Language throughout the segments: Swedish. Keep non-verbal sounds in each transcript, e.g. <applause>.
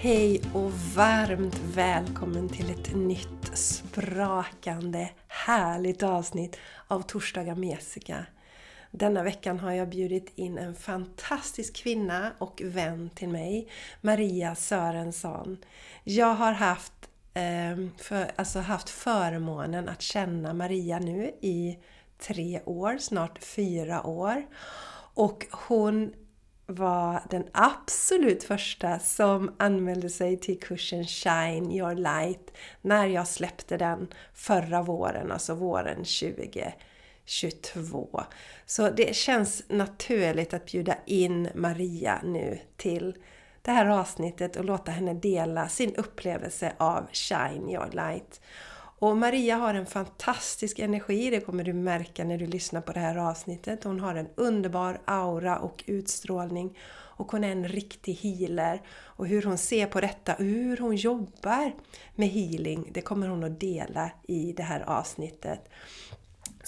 Hej och varmt välkommen till ett nytt sprakande härligt avsnitt av Torsdagar med Jessica. Denna veckan har jag bjudit in en fantastisk kvinna och vän till mig, Maria Sörensson. Jag har haft, eh, för, alltså haft förmånen att känna Maria nu i tre år, snart fyra år. Och hon var den absolut första som anmälde sig till kursen Shine Your Light när jag släppte den förra våren, alltså våren 2022. Så det känns naturligt att bjuda in Maria nu till det här avsnittet och låta henne dela sin upplevelse av Shine Your Light. Och Maria har en fantastisk energi, det kommer du märka när du lyssnar på det här avsnittet. Hon har en underbar aura och utstrålning. Och hon är en riktig healer. Och hur hon ser på detta, och hur hon jobbar med healing, det kommer hon att dela i det här avsnittet.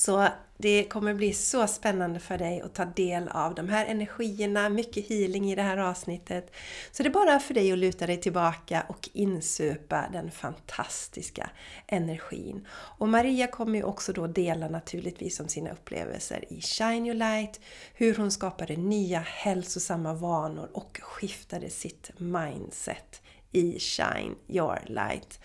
Så det kommer bli så spännande för dig att ta del av de här energierna, mycket healing i det här avsnittet. Så det är bara för dig att luta dig tillbaka och insupa den fantastiska energin. Och Maria kommer ju också då dela naturligtvis om sina upplevelser i Shine Your Light, hur hon skapade nya hälsosamma vanor och skiftade sitt mindset i Shine Your Light.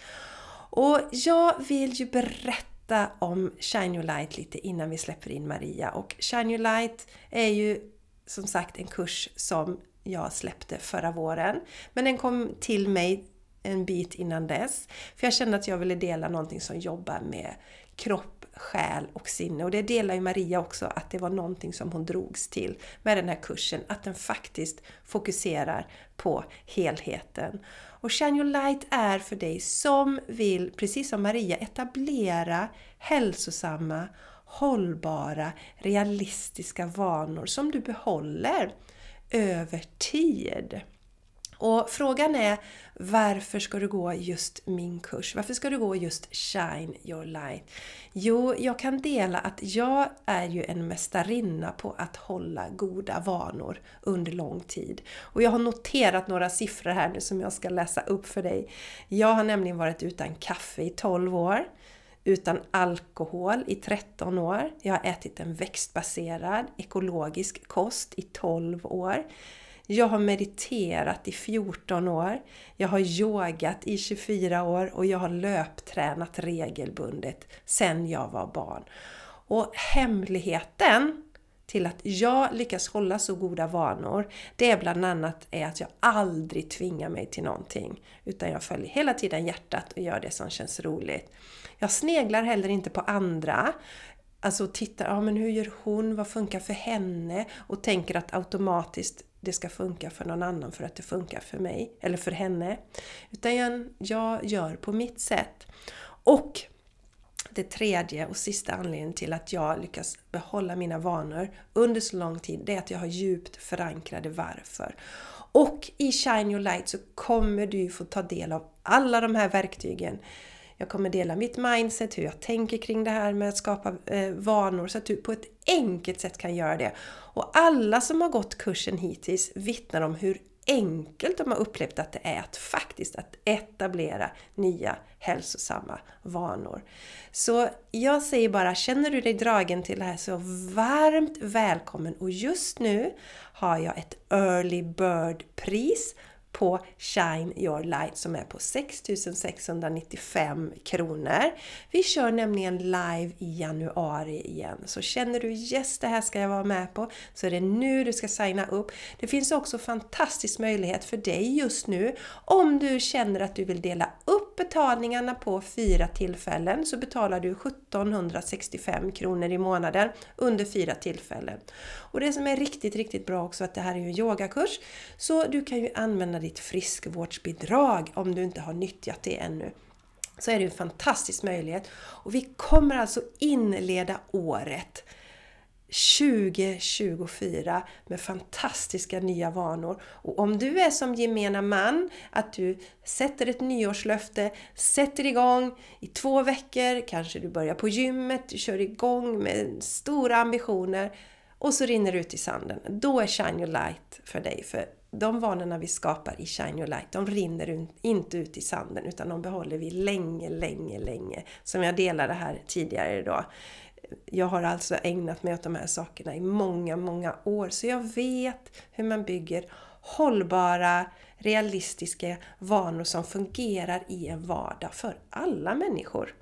Och jag vill ju berätta berätta om Shine Your Light lite innan vi släpper in Maria. Och Shine Your Light är ju som sagt en kurs som jag släppte förra våren. Men den kom till mig en bit innan dess. För jag kände att jag ville dela någonting som jobbar med kropp, själ och sinne. Och det delar ju Maria också, att det var någonting som hon drogs till med den här kursen. Att den faktiskt fokuserar på helheten. Och Shine Your Light är för dig som vill, precis som Maria, etablera hälsosamma, hållbara, realistiska vanor som du behåller över tid. Och frågan är varför ska du gå just min kurs? Varför ska du gå just Shine Your Light? Jo, jag kan dela att jag är ju en mästarinna på att hålla goda vanor under lång tid. Och jag har noterat några siffror här nu som jag ska läsa upp för dig. Jag har nämligen varit utan kaffe i 12 år utan alkohol i 13 år. Jag har ätit en växtbaserad ekologisk kost i 12 år. Jag har mediterat i 14 år. Jag har yogat i 24 år och jag har löptränat regelbundet sedan jag var barn. Och hemligheten till att jag lyckas hålla så goda vanor, det är bland annat är att jag aldrig tvingar mig till någonting. Utan jag följer hela tiden hjärtat och gör det som känns roligt. Jag sneglar heller inte på andra. Alltså tittar, ja men hur gör hon? Vad funkar för henne? Och tänker att automatiskt det ska funka för någon annan för att det funkar för mig eller för henne. Utan jag, jag gör på mitt sätt. Och det tredje och sista anledningen till att jag lyckas behålla mina vanor under så lång tid, det är att jag har djupt förankrade varför. Och i Shine Your Light så kommer du få ta del av alla de här verktygen jag kommer dela mitt mindset, hur jag tänker kring det här med att skapa eh, vanor så att du på ett enkelt sätt kan göra det. Och alla som har gått kursen hittills vittnar om hur enkelt de har upplevt att det är att faktiskt att etablera nya hälsosamma vanor. Så jag säger bara, känner du dig dragen till det här så varmt välkommen! Och just nu har jag ett Early Bird-pris på Shine Your Light som är på 6695 kronor. Vi kör nämligen live i januari igen. Så känner du yes, det här ska jag vara med på, så är det nu du ska signa upp. Det finns också fantastisk möjlighet för dig just nu om du känner att du vill dela upp betalningarna på fyra tillfällen så betalar du 1765 kronor i månaden under fyra tillfällen. Och det som är riktigt, riktigt bra också att det här är en yogakurs så du kan ju använda ditt friskvårdsbidrag om du inte har nyttjat det ännu så är det en fantastisk möjlighet. Och vi kommer alltså inleda året 2024 med fantastiska nya vanor. Och om du är som gemena man, att du sätter ett nyårslöfte, sätter igång i två veckor, kanske du börjar på gymmet, du kör igång med stora ambitioner och så rinner det ut i sanden. Då är Shine Your Light för dig. För de vanorna vi skapar i Shine Your Light, de rinner inte ut i sanden utan de behåller vi länge, länge, länge. Som jag delade här tidigare idag. Jag har alltså ägnat mig åt de här sakerna i många, många år så jag vet hur man bygger hållbara, realistiska vanor som fungerar i en vardag för alla människor.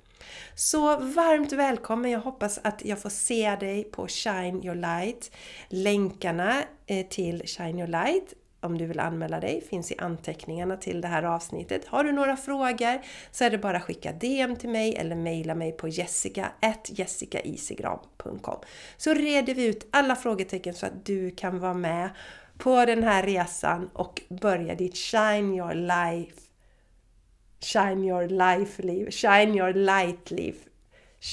Så varmt välkommen! Jag hoppas att jag får se dig på Shine Your Light. Länkarna eh, till Shine Your Light om du vill anmäla dig finns i anteckningarna till det här avsnittet. Har du några frågor så är det bara att skicka DM till mig eller mejla mig på jessica.jessicaisigran.com Så reder vi ut alla frågetecken så att du kan vara med på den här resan och börja ditt Shine Your Life Shine Your Life-liv, Shine Your Light-liv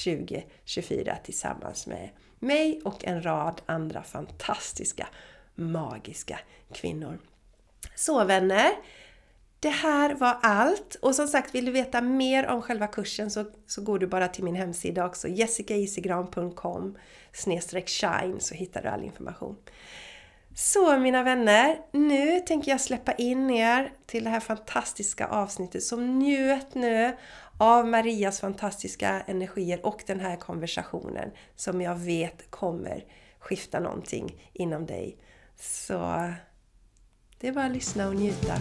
2024 tillsammans med mig och en rad andra fantastiska, magiska kvinnor. Så vänner! Det här var allt! Och som sagt, vill du veta mer om själva kursen så, så går du bara till min hemsida också, jessicaisigran.com shine så hittar du all information. Så mina vänner, nu tänker jag släppa in er till det här fantastiska avsnittet. Så njut nu av Marias fantastiska energier och den här konversationen som jag vet kommer skifta någonting inom dig. Så det är bara att lyssna och njuta.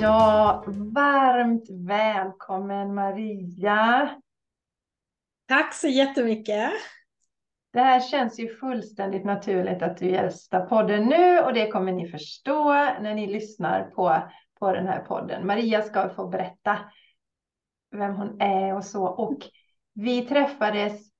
Ja, varmt välkommen Maria! Tack så jättemycket! Det här känns ju fullständigt naturligt att du gästar podden nu och det kommer ni förstå när ni lyssnar på, på den här podden. Maria ska få berätta vem hon är och så. Och vi träffades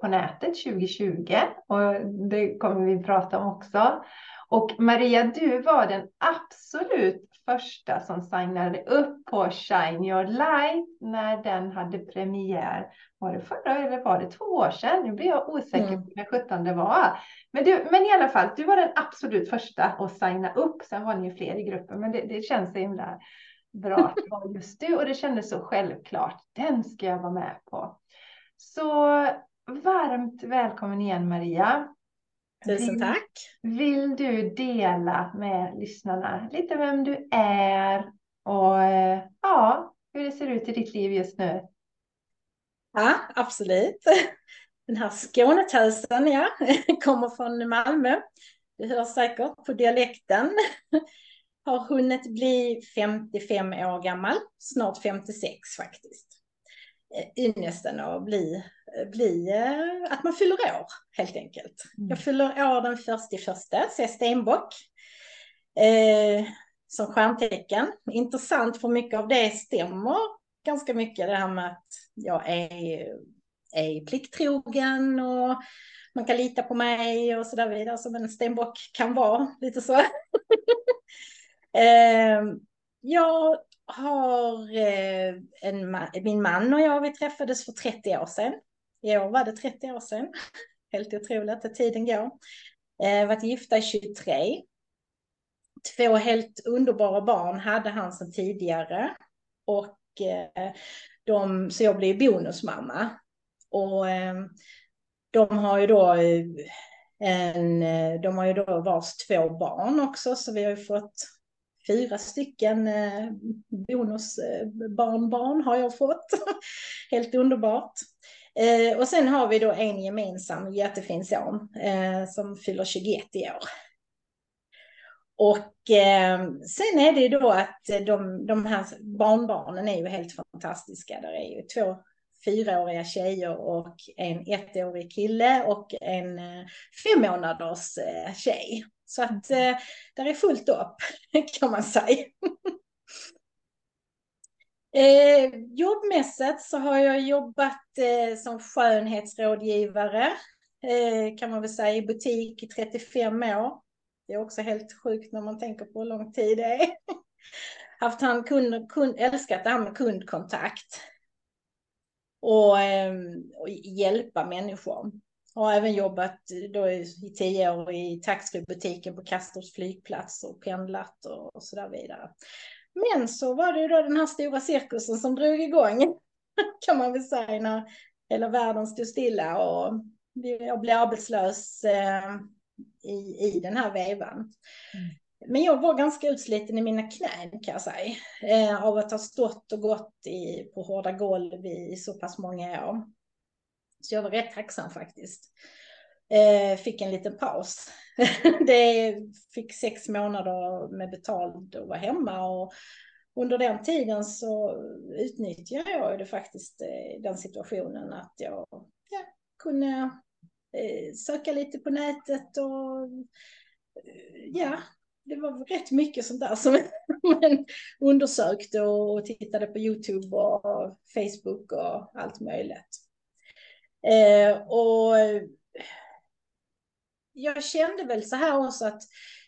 på nätet 2020 och det kommer vi prata om också. Och Maria, du var den absolut första som signade upp på Shine Your Light när den hade premiär. Var det förra eller var det två år sedan? Nu blir jag osäker mm. på när sjutton det var. Men, du, men i alla fall, du var den absolut första att signa upp. Sen var ni ju fler i gruppen, men det, det känns så himla bra att det var just du och det kändes så självklart. Den ska jag vara med på. Så varmt välkommen igen Maria. Tusen tack. Vill du dela med lyssnarna lite vem du är och eh, ja, hur det ser ut i ditt liv just nu? Ja, absolut. Den här Skånetösen, ja, <laughs> kommer från Malmö. Du hör säkert på dialekten. Har hunnit bli 55 år gammal, snart 56 faktiskt. Eh, ynnesten att bli bli eh, att man fyller år helt enkelt. Mm. Jag fyller år den första i första, så jag stenbock. Eh, som stjärntecken. Intressant för mycket av det stämmer ganska mycket det här med att jag är, är plikttrogen och man kan lita på mig och så där vidare som en stenbock kan vara, lite så. <laughs> eh, jag har eh, en, min man och jag, vi träffades för 30 år sedan. I år var det 30 år sedan. Helt otroligt att tiden går. Eh, varit gifta i 23. Två helt underbara barn hade han sedan tidigare. Och eh, de, så jag blev bonusmamma. Och eh, de har ju då eh, en, eh, de har ju då vars två barn också, så vi har ju fått fyra stycken eh, bonusbarnbarn eh, har jag fått. <laughs> Helt underbart. Eh, och sen har vi då en gemensam jättefin son som fyller 21 i år. Och eh, sen är det då att de, de här barnbarnen är ju helt fantastiska. Där är ju två fyraåriga tjejer och en ettårig kille och en eh, fem månaders eh, tjej. Så att eh, där är fullt upp <laughs> kan man säga. <laughs> Eh, jobbmässigt så har jag jobbat eh, som skönhetsrådgivare eh, kan man väl säga i butik i 35 år. Det är också helt sjukt när man tänker på hur lång tid det är. <laughs> Haft han kund, kund, älskat det här med kundkontakt. Och, ehm, och hjälpa människor. Har även jobbat då i, tio år i taxfree-butiken på Kastrups flygplats och pendlat och, och så där vidare. Men så var det ju då den här stora cirkusen som drog igång, <laughs> kan man väl säga, när hela världen stod stilla och jag blev arbetslös eh, i, i den här vevan. Mm. Men jag var ganska utsliten i mina knän kan jag säga. Eh, av att ha stått och gått i, på hårda golv i så pass många år. Så jag var rätt tacksam faktiskt. Eh, fick en liten paus. <laughs> det fick sex månader med betald och var hemma. Och under den tiden så utnyttjade jag det faktiskt eh, den situationen att jag ja, kunde eh, söka lite på nätet och eh, ja, det var rätt mycket sånt där som man undersökte och tittade på Youtube och Facebook och allt möjligt. Eh, och jag kände väl så här också att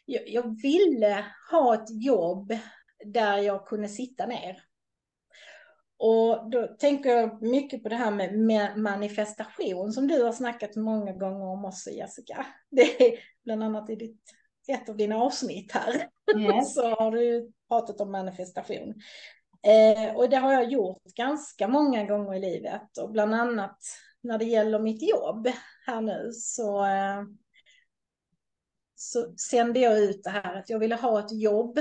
jag, jag ville ha ett jobb där jag kunde sitta ner. Och då tänker jag mycket på det här med manifestation som du har snackat många gånger om också Jessica. Det är bland annat i ditt, ett av dina avsnitt här. Yes. <laughs> Så har du pratat om manifestation. Eh, och det har jag gjort ganska många gånger i livet och bland annat när det gäller mitt jobb här nu så, eh, så sände jag ut det här att jag ville ha ett jobb.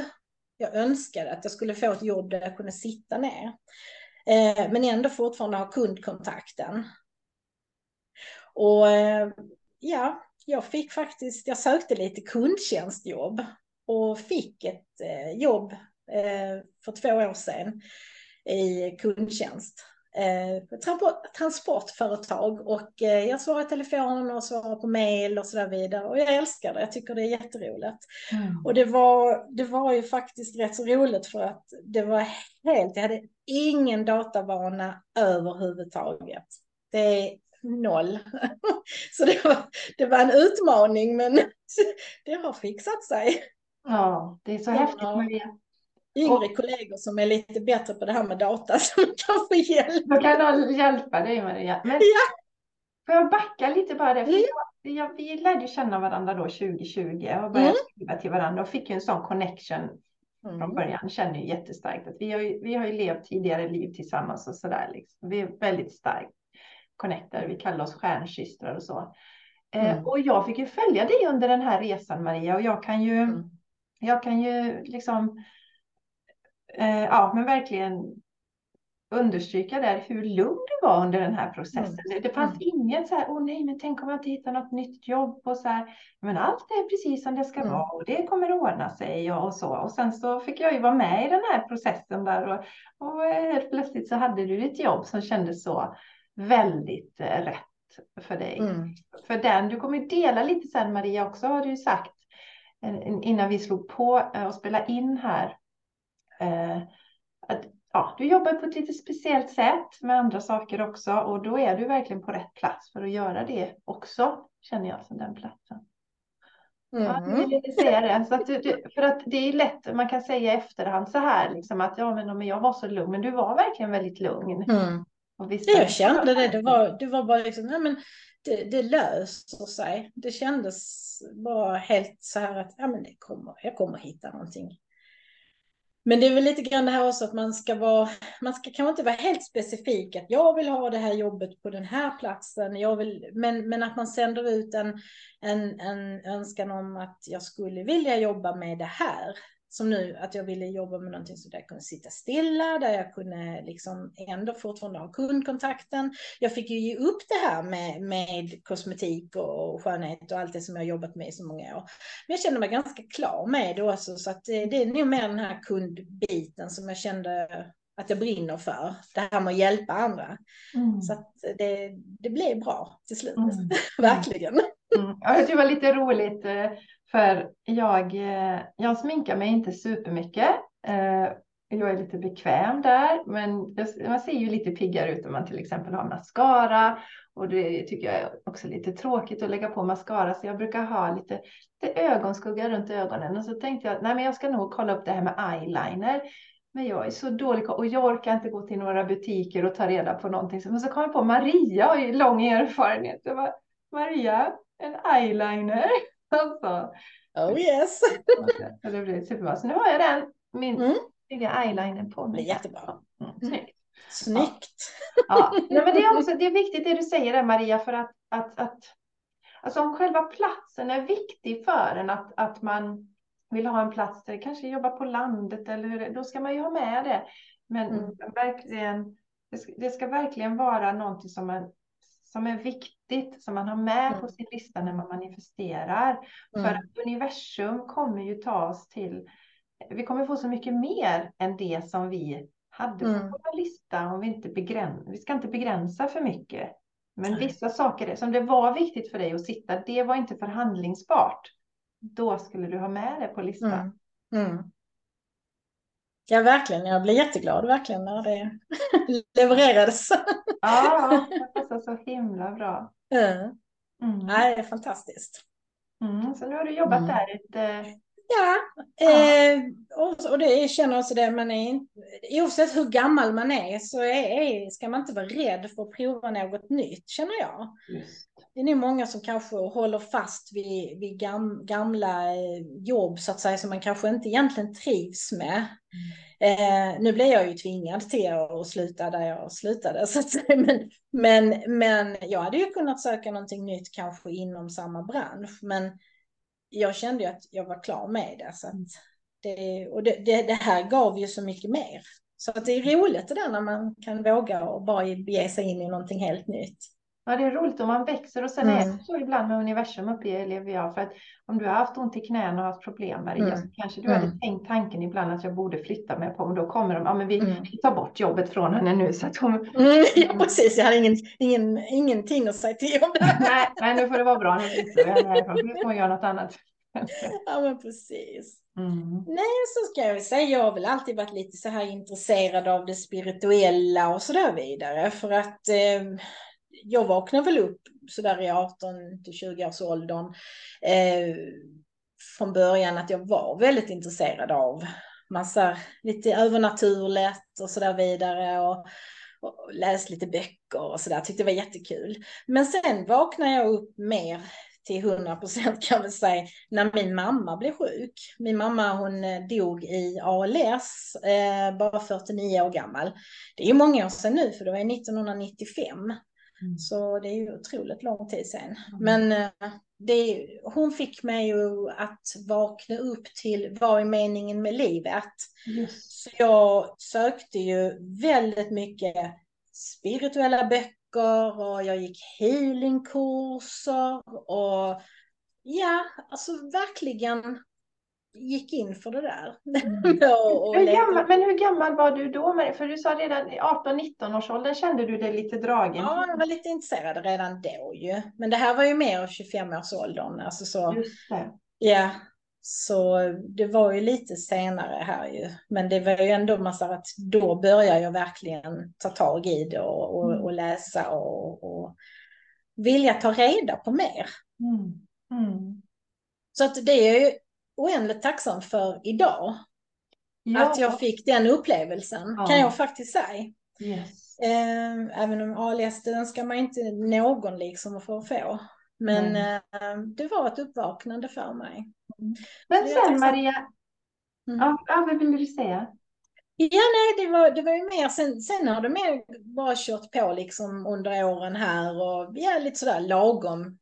Jag önskade att jag skulle få ett jobb där jag kunde sitta ner. Eh, men ändå fortfarande ha kundkontakten. Och eh, ja, jag fick faktiskt, jag sökte lite kundtjänstjobb och fick ett jobb för två år sedan i kundtjänst transportföretag och eh, jag svarar i telefon och svarar på mail och så där vidare och jag älskar det, jag tycker det är jätteroligt. Mm. Och det var, det var ju faktiskt rätt så roligt för att det var helt, jag hade ingen datavana överhuvudtaget. Det är noll. <laughs> Så det var, det var en utmaning men <laughs> det har fixat sig. Ja, det är så häftigt Maria yngre och, kollegor som är lite bättre på det här med data <laughs> som kan få hjälp. Då kan de hjälpa dig Maria. Men ja. Får jag backa lite bara där? För mm. jag, jag, vi lärde känna varandra då 2020 och började mm. skriva till varandra och fick ju en sån connection mm. från början. Känner ju jättestarkt att vi har ju, vi har ju levt tidigare liv tillsammans och sådär. Liksom. Vi är väldigt starkt connectade. Vi kallar oss stjärnsystrar och så. Eh, mm. och jag fick ju följa dig under den här resan Maria och jag kan ju, mm. jag kan ju liksom eh, ja, men verkligen understryka där hur lugn du var under den här processen. Mm. Det fanns mm. inget så här, åh nej, men tänk om jag inte hittar något nytt jobb och så här. Men allt är precis som det ska mm. vara och det kommer ordna sig och, och, så. Och sen så fick jag ju vara med i den här processen där och, och helt plötsligt så hade du ett jobb som kändes så väldigt eh, rätt för dig. Mm. För den, du kommer dela lite sen Maria också har du ju sagt eh, innan vi slog på eh, och spela in här eh, att ja, du jobbar på ett lite speciellt sätt med andra saker också och då är du verkligen på rätt plats för att göra det också, känner jag som den platsen. Mm. Ja, du ville säga det. Så att du, för att det är lätt, man kan säga i efterhand så här, liksom att ja, men, jag var så lugn, men du var verkligen väldigt lugn. Mm. Och jag kände det, det var, det var bara liksom, ja, men det, det löser sig. Det kändes bara helt så här att ja, men det kommer, jag kommer hitta någonting. Men det är väl lite grann det här också att man ska vara, man ska kanske inte vara helt specifik att jag vill ha det här jobbet på den här platsen, jag vill, men, men att man sänder ut en, en, en önskan om att jag skulle vilja jobba med det här som nu att jag ville jobba med någonting så där jag kunde sitta stilla, där jag kunde liksom ändå fortfarande ha kundkontakten. Jag fick ju ge upp det här med, med kosmetik och skönhet och allt det som jag jobbat med i så många år. Men jag kände mig ganska klar med det också, så att det, det är nog mer den här kundbiten som jag kände att jag brinner för. Det här med att hjälpa andra. Mm. Så att det, det blev bra till slut. Mm. <laughs> Verkligen. Mm. Ja, det var lite roligt eh, för jag, eh, jag sminkar mig inte supermycket. Eh, jag är lite bekväm där, men man ser ju lite piggare ut om man till exempel har mascara. Och det tycker jag är också lite tråkigt att lägga på mascara, så jag brukar ha lite, lite ögonskugga runt ögonen. Och så tänkte jag, nej men jag ska nog kolla upp det här med eyeliner. Men jag är så dålig och jag orkar inte gå till några butiker och ta reda på någonting. Men så kom jag på Maria har ju lång erfarenhet. Jag bara, Maria, en eyeliner. Alltså. Oh yes. det blir superbra. Så nu har jag den, min mm. snygga eyeliner på mig. Jättebra. Mm. Snyggt. Snyggt. Ja. ja. Nej, men det, är också, det är viktigt det du säger där Maria, för att, att, att, Alltså om själva platsen är viktig för en, att, att man vill ha en plats där kanske jobba på landet eller hur, då ska man ju ha med det. Men mm. verkligen, det ska, det ska, verkligen vara någonting som, man, som är viktigt, som man har med mm. på sin lista när man manifesterar. Mm. För att universum kommer ju ta oss till, vi kommer få så mycket mer än det som vi hade på mm. vår lista om vi inte begränsar, vi ska inte begränsa för mycket. Men vissa saker som det var viktigt för dig att sitta, det var inte förhandlingsbart. Då skulle du ha med det på listan. Mm. Ja, verkligen. Jag blev jätteglad verkligen när det <laughs> levererades. Ja, det passar så himla bra. Mm. Mm. Ja, det är fantastiskt. Mm, så nu har du jobbat mm. där ett eh, Ja, eh, och, och det känner också det, man är oavsett hur gammal man är så är, är, ska man inte vara rädd för att prova något nytt känner jag. Just. Det är nog många som kanske håller fast vid, vid gam, gamla eh, jobb så att säga som man kanske inte egentligen trivs med. Mm. Eh, nu blev jag ju tvingad till att sluta där jag slutade så att säga. Men, men, men jag hade ju kunnat söka någonting nytt kanske inom samma bransch. Men jag kände ju att jag var klar med det. Så det och det, det, det, här gav ju så mycket mer. Så att det är roligt det där när man kan våga och bara bege sig in i någonting helt nytt. Ja, det är roligt om man växer och sen mm. är det så ibland med universum upplever jag. För att om du har haft ont i knäna och haft problem Maria mm. så kanske du mm. hade tänkt tanken ibland att jag borde flytta mig på. Men då kommer de, ja men vi, mm. vi tar bort jobbet från henne nu så att hon... Mm, <laughs> ja precis, jag hade ingen, ingen, ingenting att säga till om det. <laughs> nej, nej, nu får det vara bra. Nu får hon göra något annat. <laughs> ja men precis. Mm. Nej, så ska jag säga, jag har väl alltid varit lite så här intresserad av det spirituella och så där vidare. För att eh, jag vaknade väl upp sådär i 18 till 20 års åldern. Eh, från början att jag var väldigt intresserad av massa lite övernaturligt och så där vidare. Och, och läst lite böcker och sådär, tyckte det var jättekul. Men sen vaknade jag upp mer till 100 procent kan vi säga när min mamma blev sjuk. Min mamma hon eh, dog i ALS, eh, bara 49 år gammal. Det är ju många år sedan nu för det var 1995. Mm. Så det är ju otroligt lång tid sedan. Mm. Men eh, det, hon fick mig ju att vakna upp till vad är meningen med livet. Yes. Så jag sökte ju väldigt mycket spirituella böcker och jag gick healingkurser och ja, alltså verkligen gick in för det där. Mm. <laughs> och, och hur gammal, men hur gammal var du då? För du sa redan i 18-19 års ålder kände du dig lite dragen. Ja, jag var lite intresserad redan då ju. Men det här var ju mer 25 års åldern. Alltså så. Ja, så det var ju lite senare här ju. Men det var ju ändå massa att då började jag verkligen ta tag i det och, och, mm. och läsa och, och vilja ta reda på mer. Mm. Mm. Så att det är ju oändligt tacksam för idag. Ja. Att jag fick den upplevelsen, ja. kan jag faktiskt säga. Yes. Ehm, även om ALS, den ska man inte någon liksom få få. Men mm. det var ett uppvaknande för mig. Mm. Men sen Maria, mm. ja, vad vill du säga? Ja, nej, det var, det var ju mer, sen, sen har det mer bara kört på liksom under åren här och ja, lite sådär lagom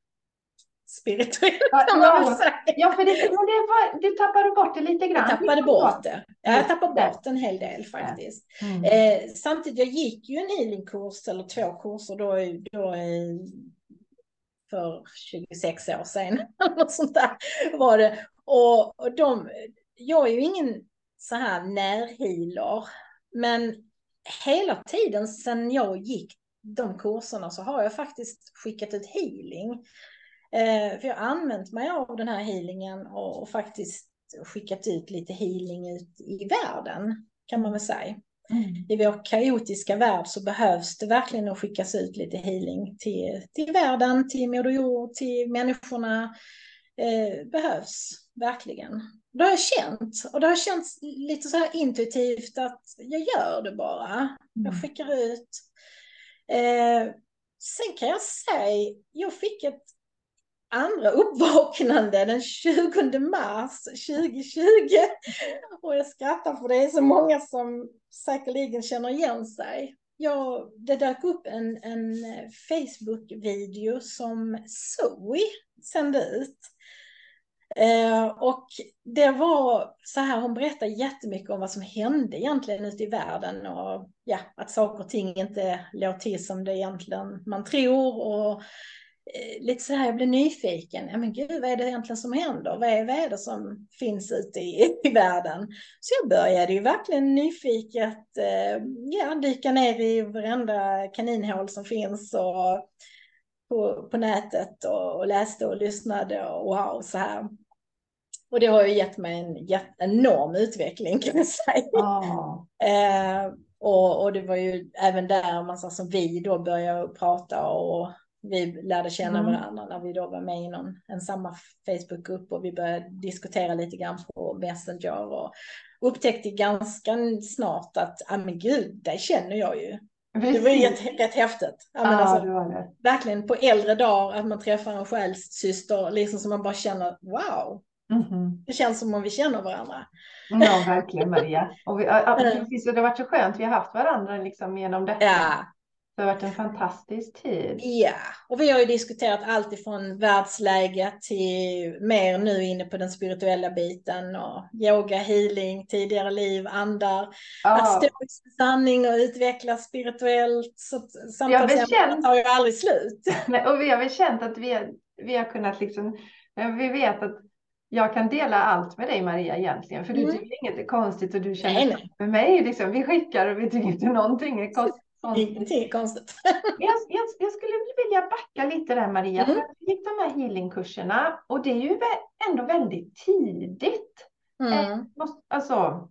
spirituellt kan man väl säga. Ja, för det, men det var, du tappade bort det lite grann. Jag tappade bort det. Jag tappade bort en hel del faktiskt. Mm. Eh, samtidigt, jag gick ju en healingkurs eller två kurser då, då för 26 år sedan. <laughs> Något sånt där var det. Och, och de, jag är ju ingen så här närhealer, men hela tiden sedan jag gick de kurserna så har jag faktiskt skickat ut healing. Eh, för jag har använt mig av den här healingen och, och, faktiskt skickat ut lite healing ut i världen, kan man väl säga. Mm. I vår kaotiska värld så behövs det verkligen att skickas ut lite healing till, till världen, till Moder Jord, till människorna. Eh, behövs verkligen. Det har jag känt och det har känts lite så här intuitivt att jag gör det bara. Mm. Jag skickar ut. Eh, sen kan jag säga, jag fick ett andra uppvaknande den 20 mars 2020. Och jag skrattar för det är så många som säkerligen känner igen sig. Ja, det dök upp en, en Facebook-video som Zoe sände ut. Eh, och det var så här, hon berättade jättemycket om vad som hände egentligen ute i världen och ja, att saker och ting inte låg till som det egentligen man tror och lite så här, jag blev nyfiken. Ja men gud, vad är det egentligen som händer? Vad är, vad är det som finns ute i, i världen? Så jag började ju verkligen nyfiket eh, ja, dyka ner i varenda kaninhål som finns och på, på nätet och, och läste och lyssnade och wow, så här. Och det har ju gett mig en enorm utveckling kan jag säga. Oh. Eh, och, och det var ju även där man som vi då började prata och vi lärde känna mm. varandra när vi då var med i någon, en samma Facebookgrupp och vi började diskutera lite grann på Messenger och upptäckte ganska snart att, ja ah, men gud, det känner jag ju. Precis. Det var ju rätt, rätt häftigt. Ja, men alltså, det det. Verkligen på äldre dagar att man träffar en själssyster, liksom som man bara känner wow. Mm -hmm. Det känns som om vi känner varandra. Ja, verkligen Maria. Och vi, ja, <laughs> precis, och det har varit så skönt, vi har haft varandra liksom genom detta. Ja. Det har varit en fantastisk tid. Ja, och vi har ju diskuterat allt ifrån världsläget till mer nu inne på den spirituella biten och yoga, healing, tidigare liv, andar. Ja. Att stå i sanning och utvecklas spirituellt. Så samtalsämnet tar ju aldrig slut. <laughs> Nej, och vi har väl känt att vi, vi har kunnat liksom, vi vet att jag kan dela allt med dig Maria egentligen, för du mm. tycker inget är konstigt och du känner nej, nej. för mig. Liksom, vi skickar och vi tycker inte någonting är <laughs> konstigt. Ingenting är konstigt. <laughs> jag, jag, jag, skulle vilja backa lite där Maria. Mm. Jag gick de här healingkurserna och det är ju ändå väldigt tidigt. Mm. Eh, alltså,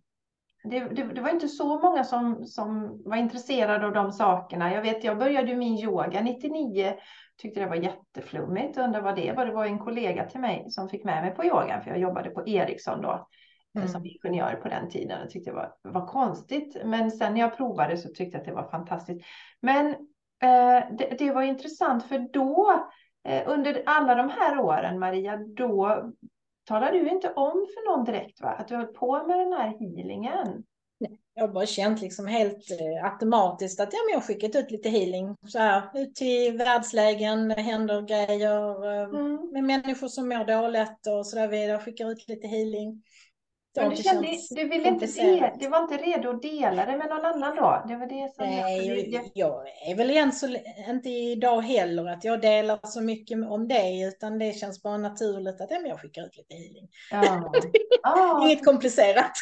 det, det, det, var inte så många som, som var intresserade av de sakerna. Jag vet, jag började min yoga 99, tyckte det var jätteflummigt, undrade vad det var. Det var en kollega till mig som fick med mig på yogan, för jag jobbade på Ericsson då. Mm. som ingenjör på den tiden och tyckte det var, var konstigt. Men sen när jag provade så tyckte jag att det var fantastiskt. Men eh, det, det, var intressant för då eh, under alla de här åren Maria, då talade du inte om för någon direkt va? att du höll på med den här healingen. Jag har bara känt liksom helt eh, automatiskt att ja, men jag har skickat ut lite healing. Så här, ut till världslägen, det händer grejer eh, mm. med människor som mår dåligt och så där vidare. Jag skickar ut lite healing. Men du, kände, du ville inte det, du var inte redo att dela det med någon annan då? Det var det som Nej, jag, jag är väl igen så, inte idag heller att jag delar så mycket om det, utan det känns bara naturligt att ja, jag skickar ut lite healing. Ja. <laughs> ah. Inget komplicerat.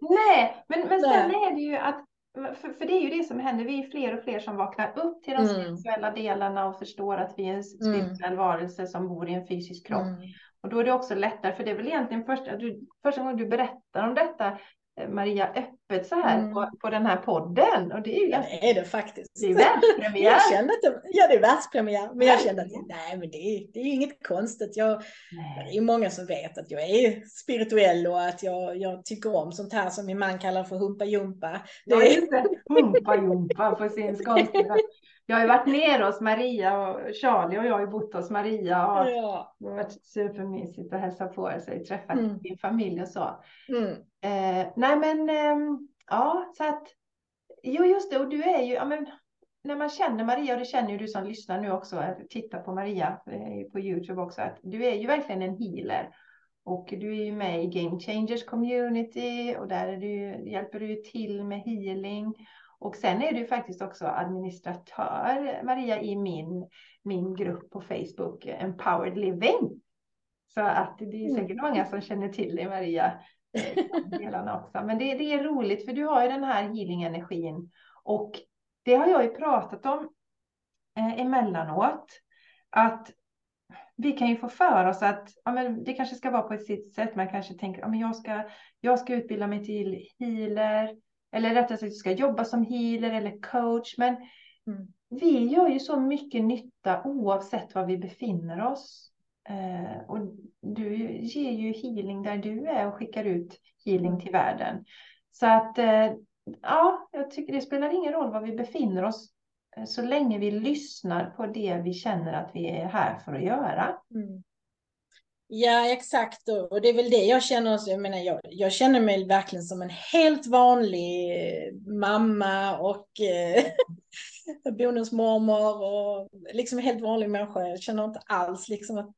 Nej, men, men sen är det ju att för, för, det är ju det som händer, vi är fler och fler som vaknar upp till de mm. spirituella delarna och förstår att vi är en spirituell mm. varelse som bor i en fysisk kropp. Mm. Och då är det också lättare, för det är väl egentligen första, du, första gången du berättar om detta, eh, Maria, öppet så här mm. på, på den här podden. Och det är ju ganska, det är det faktiskt. Det är världspremiär. <laughs> jag kände att det, ja, det är världspremiär. Men jag kände att nej, men det är, det är inget konstigt. Jag, det är ju många som vet att jag är spirituell och att jag, jag tycker om sånt här som min man kallar för humpa jumpa. Det är... humpa jumpa på sin skånska. <laughs> Jag har ju varit nere hos Maria och Charlie och jag har ju bott hos Maria. Och ja. Det har varit supermysigt att hälsa på sig, träffa mm. din familj och så. Mm. Eh, nej men, eh, ja, så att, jo just det, och du är ju, ja men, när man känner Maria, och det känner ju du som lyssnar nu också, tittar på Maria på Youtube också, att du är ju verkligen en healer. Och du är ju med i Game Changers Community och där du, hjälper du till med healing. Och sen är du faktiskt också administratör, Maria, i min, min grupp på Facebook, Empowered Living. Så att det är säkert mm. många som känner till dig, Maria, delarna också. Men det, det är roligt, för du har ju den här healing-energin. Och det har jag ju pratat om eh, emellanåt. Att vi kan ju få för oss att ja, men det kanske ska vara på ett sitt sätt. Man kanske tänker att ja, jag, ska, jag ska utbilda mig till healer eller rättare sagt, ska jobba som healer eller coach. Men mm. vi gör ju så mycket nytta oavsett var vi befinner oss. Eh, och du ger ju healing där du är och skickar ut healing mm. till världen. Så att eh, ja, jag tycker det spelar ingen roll var vi befinner oss eh, så länge vi lyssnar på det vi känner att vi är här för att göra. Mm. Ja, exakt. Och det är väl det jag känner också. Jag, menar, jag, jag känner mig verkligen som en helt vanlig mamma och eh, <laughs> bonusmormor och liksom en helt vanlig människa. Jag känner inte alls liksom att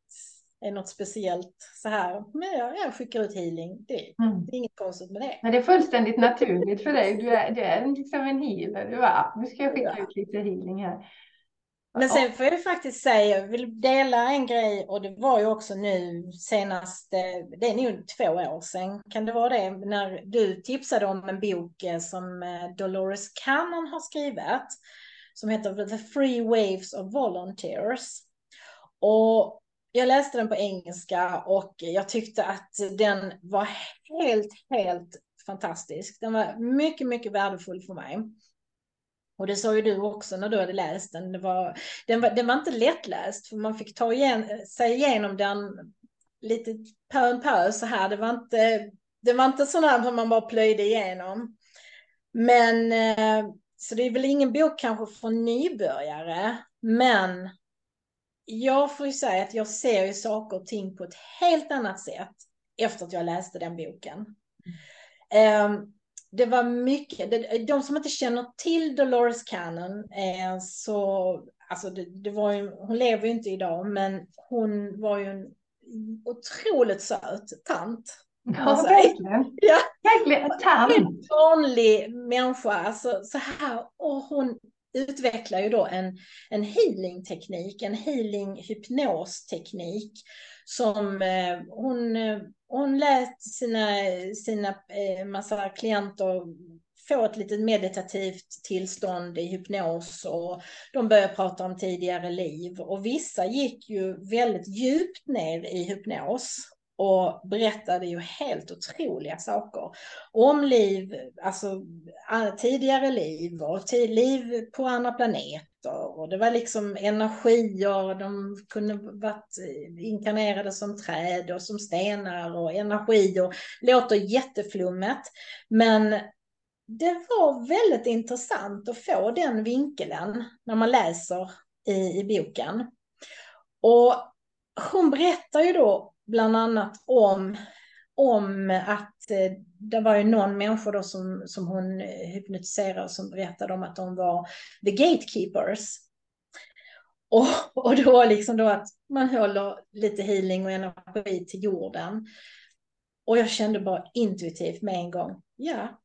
det är något speciellt så här. Men jag, jag skickar ut healing. Det, mm. det, är inget konstigt med det. Men det är fullständigt naturligt för dig. Du är, du är liksom en healer. Du bara, nu ska jag skicka ja. ut lite healing här. Men sen får jag faktiskt säga, jag vill dela en grej och det var ju också nu senast, det är nog två år sedan, kan det vara det, när du tipsade om en bok eh, som eh, Dolores Cannon har skrivit, som heter The Free Waves of Volunteers. Och jag läste den på engelska och jag tyckte att den var helt, helt fantastisk. Den var mycket, mycket värdefull för mig. Och det sa ju du också när du hade läst den. Det var, den, var, den var inte lättläst för man fick ta igen, sig igenom den lite pö om pö så här. Det var inte, det var inte sån här som man bara plöjde igenom. Men eh, så det är väl ingen bok kanske för nybörjare. Men jag får ju säga att jag ser ju saker och ting på ett helt annat sätt efter att jag läste den boken. Mm. Um, det var mycket, de som inte känner till Dolores Cannon, eh, så, alltså det, det, var ju, hon lever ju inte idag, men hon var ju en otroligt söt tant. <laughs> Ja, verkligen. Ja. Verkligen, tant. En vanlig människa, alltså så här, och hon utvecklar ju då en, en healingteknik, en healing hypnosteknik som eh, hon, eh, hon lät sina, sina eh, massa klienter få ett litet meditativt tillstånd i hypnos och de började prata om tidigare liv och vissa gick ju väldigt djupt ner i hypnos och berättade ju helt otroliga saker om liv, alltså tidigare liv och liv på andra planeter. Och det var liksom energier, de kunde varit inkarnerade som träd och som stenar och energier. Låter jätteflummet, men det var väldigt intressant att få den vinkeln när man läser i, i boken. Och hon berättar ju då bland annat om, om att eh, det var ju någon människa då som, som hon eh, hypnotiserade som berättade om att de var the gatekeepers. Och, och då liksom då att man håller lite healing och energi till jorden. Och jag kände bara intuitivt med en gång, ja,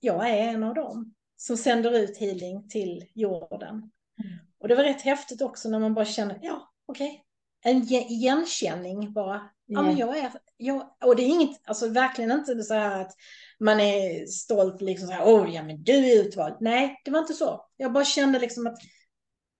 jag är en av dem som sänder ut healing till jorden. Mm. Och det var rätt häftigt också när man bara känner, ja, okej, okay, en igenkänning bara. Ja, men jag är, jag, och det är inget, alltså verkligen inte så här att man är stolt liksom så här, oh ja men du är utvald. Nej, det var inte så. Jag bara kände liksom att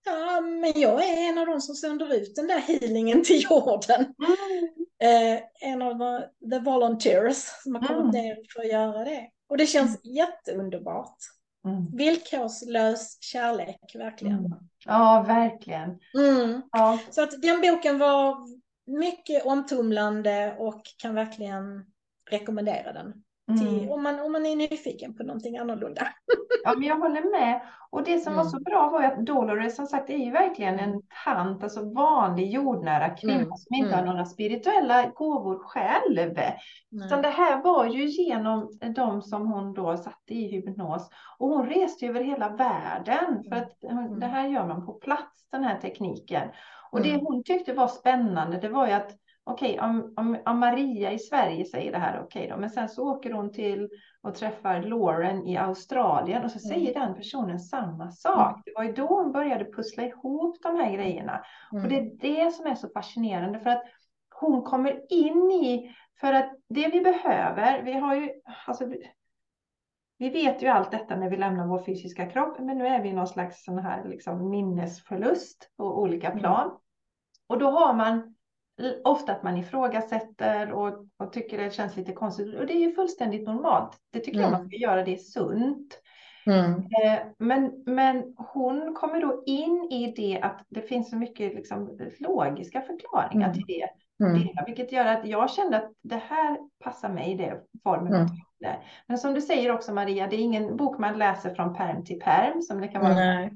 ja, men jag är en av de som sänder ut den där healingen till jorden. Mm. Eh, en av the volunteers som har kommit mm. ner för att göra det. Och det känns mm. jätteunderbart. Mm. Villkorslös kärlek, verkligen. Mm. Ja, verkligen. Mm. Ja. Så att den boken var mycket omtumlande och kan verkligen rekommendera den. Till, mm. om, man, om man är nyfiken på någonting annorlunda. <laughs> Ja, men jag håller med. Och det som mm. var så bra var ju att Dolores som sagt är ju verkligen en tant, alltså vanlig jordnära kvinna mm. som inte har mm. några spirituella gåvor själv. Utan det här var ju genom de som hon då satte i hypnos. Och hon reste över hela världen för att mm. det här gör man på plats, den här tekniken. Och det hon tyckte var spännande, det var ju att okej, okay, om, om, om, Maria i Sverige säger det här, okej okay då, men sen så åker hon till och träffar Lauren i Australien och så mm. säger den personen samma sak. Mm. Det var ju då hon började pussla ihop de här grejerna. Mm. Och det är det som är så fascinerande för att hon kommer in i, för att det vi behöver, vi har ju, alltså, vi vet ju allt detta när vi lämnar vår fysiska kropp, men nu är vi i någon slags sån här liksom minnesförlust på olika mm. plan. Mm. Och då har man ofta att man ifrågasätter och, och tycker det känns lite konstigt. Och det är ju fullständigt normalt. Det tycker mm. jag man ska göra, det är sunt. Mm. Eh, men, men hon kommer då in i det att det finns så mycket liksom, logiska förklaringar mm. till det. Mm. vilket gör att jag kände att det här passar mig, det formen mm. Men som du säger också Maria, det är ingen bok man läser från perm till perm som det kan vara. Nej.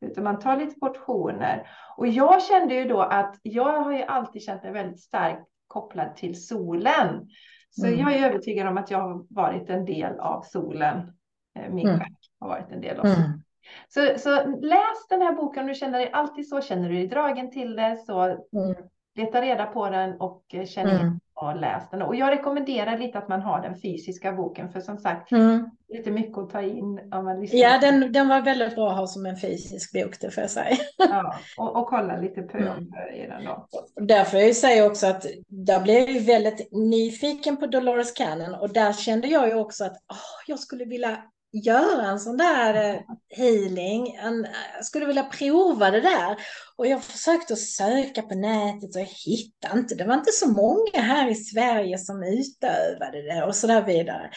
Utan man tar lite portioner. Och jag kände ju då att jag har ju alltid känt en väldigt stark kopplad till solen. Så Mm. jag är övertygad om att jag har varit en del av solen. Eh, Min Mm. har varit en del av solen. Mm. Så, så läs den här boken om du känner dig alltid så, känner du dig dragen till det, så Mm. Leta reda på den och eh, känn Mm. och läs den. Och jag rekommenderar lite att man har den fysiska boken, för som sagt, Mm. lite mycket att ta in om man lyssnar. Ja, den, den var väldigt bra att ha som en fysisk bok, det får jag säga. <laughs> Ja, och, och kolla lite på Mm. i den då. Därför jag säger också att där blev jag väldigt nyfiken på Dolores Cannon och där kände jag ju också att åh, jag skulle vilja göra en sån där eh, healing. En, jag skulle vilja prova det där. Och jag försökte söka på nätet och jag hittade inte. Det var inte så många här i Sverige som utövade det och så där vidare.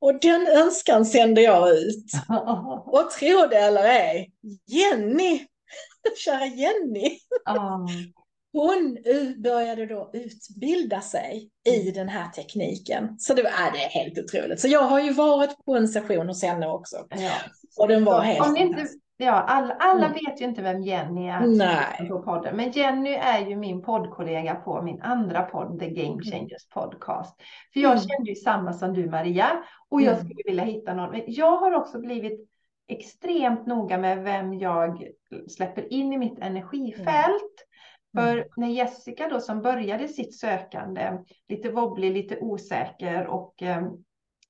Och den önskan sände jag ut. Och tro det eller ej, Jenny, <laughs> kära Jenny. Hon började då utbilda sig i den här tekniken. Så det, var, äh, det är helt otroligt. Så jag har ju varit på en session hos henne också. Ja. Och den var helt inte, ja, alla, alla Mm. vet ju inte vem Jenny är Nej. på podden. Men Jenny är ju min poddkollega på min andra podd, The Game Mm. Changers Podcast. För jag Mm. kände ju samma som du Maria. Och jag Mm. skulle vilja hitta någon. Men jag har också blivit extremt noga med vem jag släpper in i mitt energifält. Mm. För när Jessica då som började sitt sökande, lite wobblig, lite osäker och eh,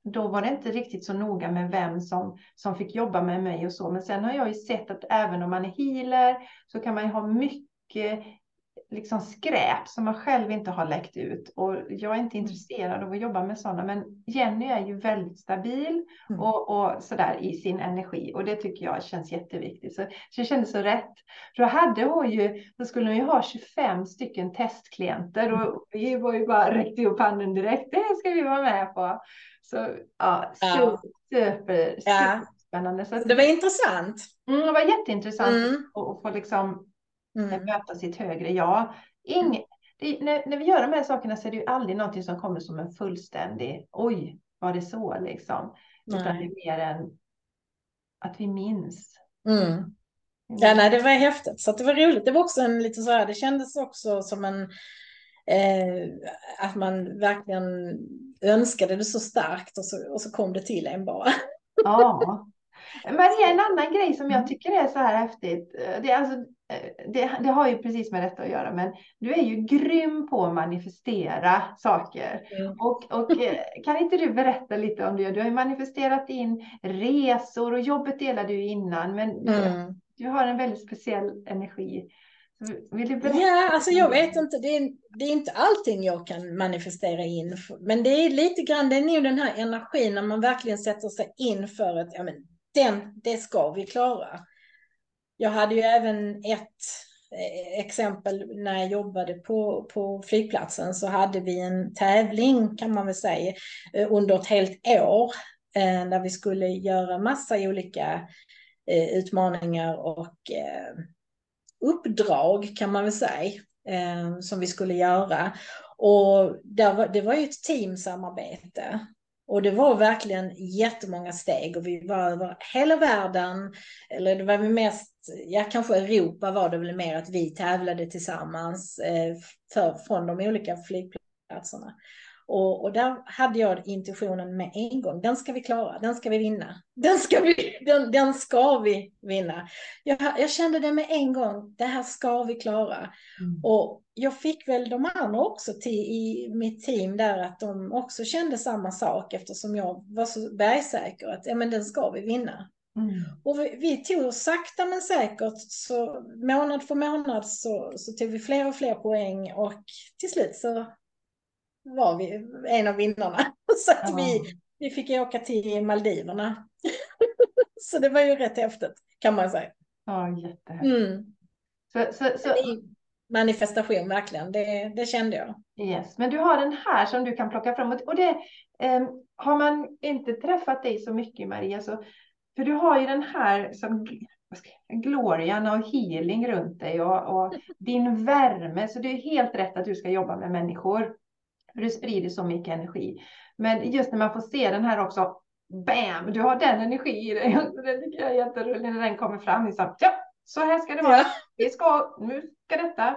då var det inte riktigt så noga med vem som, som fick jobba med mig och så. Men sen har jag ju sett att även om man är healer så kan man ju ha mycket liksom skräp som man själv inte har läckt ut. Och jag är inte intresserad av att jobba med sådana. Men Jenny är ju väldigt stabil Mm. och, och sådär i sin energi. Och det tycker jag känns jätteviktigt. Så, så det kändes så rätt. För då hade hon ju, då skulle hon ju ha 25 stycken testklienter. Och vi var ju bara räckte upp handen direkt. Det ska vi vara med på. Så ja, Ja. super, Ja. superspännande. Så att, Det var intressant. mm, det var jätteintressant Mm. att, att få liksom Mm. möta sitt högre jag. Ing, det, när, när vi gör de här sakerna så är det ju aldrig någonting som kommer som en fullständig, oj, var det så liksom. Utan det Nej. är mer än att vi minns. Mm. Ja, nej, det var häftigt. Så det var roligt. Det var också en lite så här, det kändes också som en, eh, att man verkligen önskade det så starkt och så, och så kom det till en bara. Ja. <laughs> Maria, en annan grej som Mm. jag tycker är så här häftigt. eh, Det, är alltså, det, det har ju precis med detta att göra, men du är ju grym på att manifestera saker. Mm. Och, och eh, kan inte du berätta lite om det? Du har ju manifesterat in resor och jobbet delade du innan, men du, Mm. du har en väldigt speciell energi. Vill du berätta? Ja, alltså jag vet inte. Det är, det är inte allting jag kan manifestera in. Men det är lite grann, det är nog den här energin när man verkligen sätter sig in för att ja, men den, det ska vi klara. Jag hade ju även ett eh, exempel när jag jobbade på, på flygplatsen så hade vi en tävling kan man väl säga eh, under ett helt år eh, där vi skulle göra massa olika utmaningar och uppdrag kan man väl säga som vi skulle göra. Och var, det var ju ett teamsamarbete. Och det var verkligen jättemånga steg och vi var över hela världen. Eller det var vi mest, ja kanske Europa var det väl mer att vi tävlade tillsammans eh, för, från de olika flygplatserna. Och, och där hade jag intuitionen med en gång. Den ska vi klara, den ska vi vinna. Den ska vi, den, den ska vi vinna. Jag, jag kände det med en gång. Det här ska vi klara. Mm. Och jag fick väl de andra också till, i mitt team där att de också kände samma sak eftersom jag var så bergsäker att ja, men den ska vi vinna. Mm. Och vi, vi tog sakta men säkert, så månad för månad så, så tog vi fler och fler poäng och till slut så var vi en av vinnarna. <laughs> Så att Ja. vi, vi fick åka till Maldiverna. <laughs> så det var ju rätt häftigt kan man säga. Ja, jättehärligt. Mm. Så, så, så, Manifestation verkligen, det, det kände jag. Yes, men du har den här som du kan plocka fram. Och det eh, har man inte träffat dig så mycket Maria, så, för du har ju den här som glorian och healing runt dig och, och <laughs> din värme. Så det är helt rätt att du ska jobba med människor. För du sprider så mycket energi. Men just när man får se den här också, bam, du har den energi i dig. <laughs> Det tycker jag är jätteroligt när den kommer fram. Liksom, ja, så här ska det vara. Vi <laughs> ska, nu ska detta.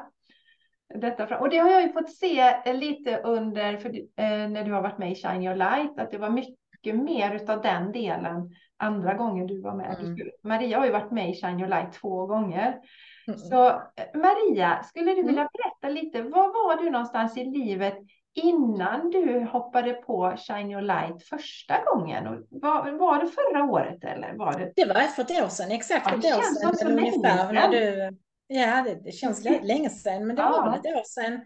detta fram. Och det har jag ju fått se lite under, för, eh, när du har varit med i Shine Your Light, att det var mycket mer av den delen andra gången du var med. Mm. Maria har ju varit med i Shine Your Light två gånger. Mm. Så eh, Maria, skulle du vilja mm. berätta lite, var var du någonstans i livet innan du hoppade på Shine Your Light första gången? Och var, var det förra året eller? Var det... det var för ett år sedan, exakt ja, ett år sedan. Så ungefär, när du, ja, det, det känns länge sedan, men det ja. var väl ett år sedan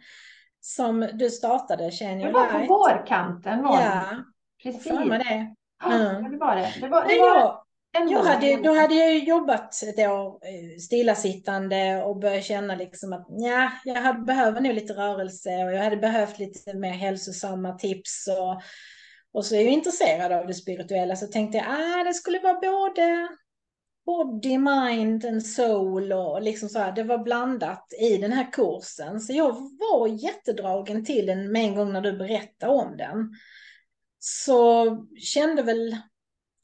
som du startade Shine Your Light. Det var på vårkanten var ja, det. Precis. Det. Mm. det var det. det, var, det var... Jag hade, då hade jag jobbat ett år eh, stillasittande och började känna liksom att ja, jag hade, behöver nog lite rörelse och jag hade behövt lite mer hälsosamma tips. Och, och så är jag intresserad av det spirituella så tänkte jag att ah, det skulle vara både body, mind and soul och liksom så här, det var blandat i den här kursen. Så jag var jättedragen till den med en gång när du berättade om den. Så kände väl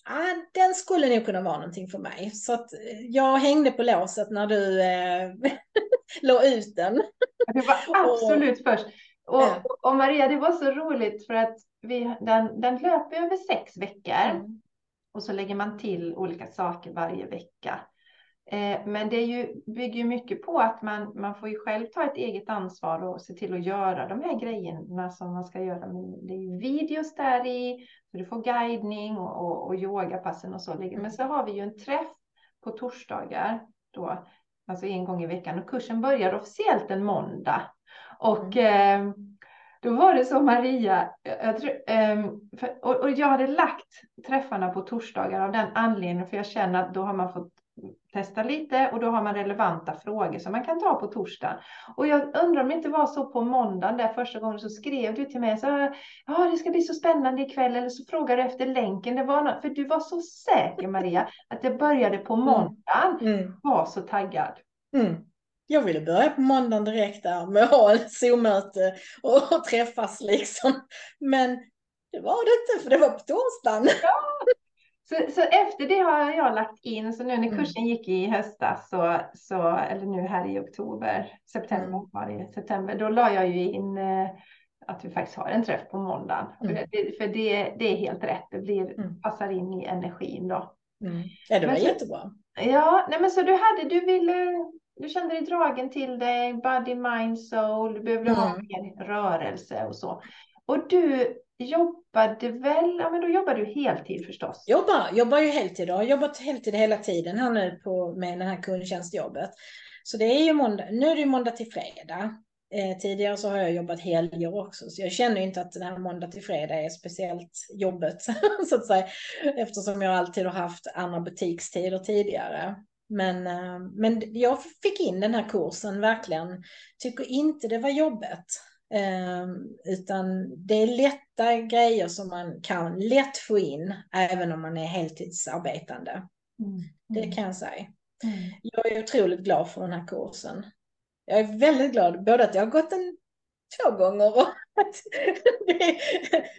ah, den skulle nog kunna vara någonting för mig. Så att eh, jag hängde på låset när du eh, <laughs> la ut den. Det var absolut och, först. Och, ja. och, Maria, det var så roligt för att vi, den, den löper över sex veckor. Mm. Och så lägger man till olika saker varje vecka. Eh, men det ju, bygger mycket på att man, man får ju själv ta ett eget ansvar och se till att göra de här grejerna som man ska göra. Men det är ju videos där i, så du får guidning och, och, och yogapassen och så. Men så har vi ju en träff på torsdagar då, alltså en gång i veckan. Och kursen börjar officiellt en måndag. Och mm. eh, då var det så Maria, jag, tror, eh, och, och jag hade lagt träffarna på torsdagar av den anledningen, för jag känner att då har man fått testa lite och då har man relevanta frågor som man kan ta på torsdagen. Och jag undrar om det inte var så på måndagen där första gången så skrev du till mig så ja det ska bli så spännande ikväll eller så frågade du efter länken. Det var något, för du var så säker Maria <laughs> att det började på mm. måndagen. Mm. Var så taggad. Mm. Jag ville börja på måndagen direkt där med att ha ett Zoom-möte och, och träffas liksom. Men det var det inte för det var på torsdagen. Ja. Så, så efter det har jag lagt in, så nu när mm. kursen gick i höstas, så, så, eller nu här i oktober, september mm. var det, september, då la jag ju in eh, att vi faktiskt har en träff på måndagen. Mm. För, det, för det, det, är helt rätt, det blir, mm. passar in i energin då. Mm. Ja, det var men jättebra. ja, nej men så du hade, du ville, du kände dig dragen till dig, body, mind, soul, du behövde ha mm. mer rörelse och så. Och du jobbade väl, ja men då jobbade du heltid förstås? Jobbar, jobbar ju heltid och har jobbat heltid hela tiden här nu på, med det här kundtjänstjobbet. Så det är ju måndag, nu är det måndag till fredag. Eh, tidigare så har jag jobbat helger också, så jag känner inte att den här måndag till fredag är speciellt jobbet, <laughs> så att säga, eftersom jag alltid har haft andra butikstider tidigare. Men, eh, men jag fick in den här kursen verkligen, tycker inte det var jobbet. Ehm, utan det är lätta grejer som man kan lätt få in även om man är heltidsarbetande. Mm. Det kan jag säga. Mm. Jag är otroligt glad för den här kursen. Jag är väldigt glad både att jag har gått den två gånger och <laughs> att det,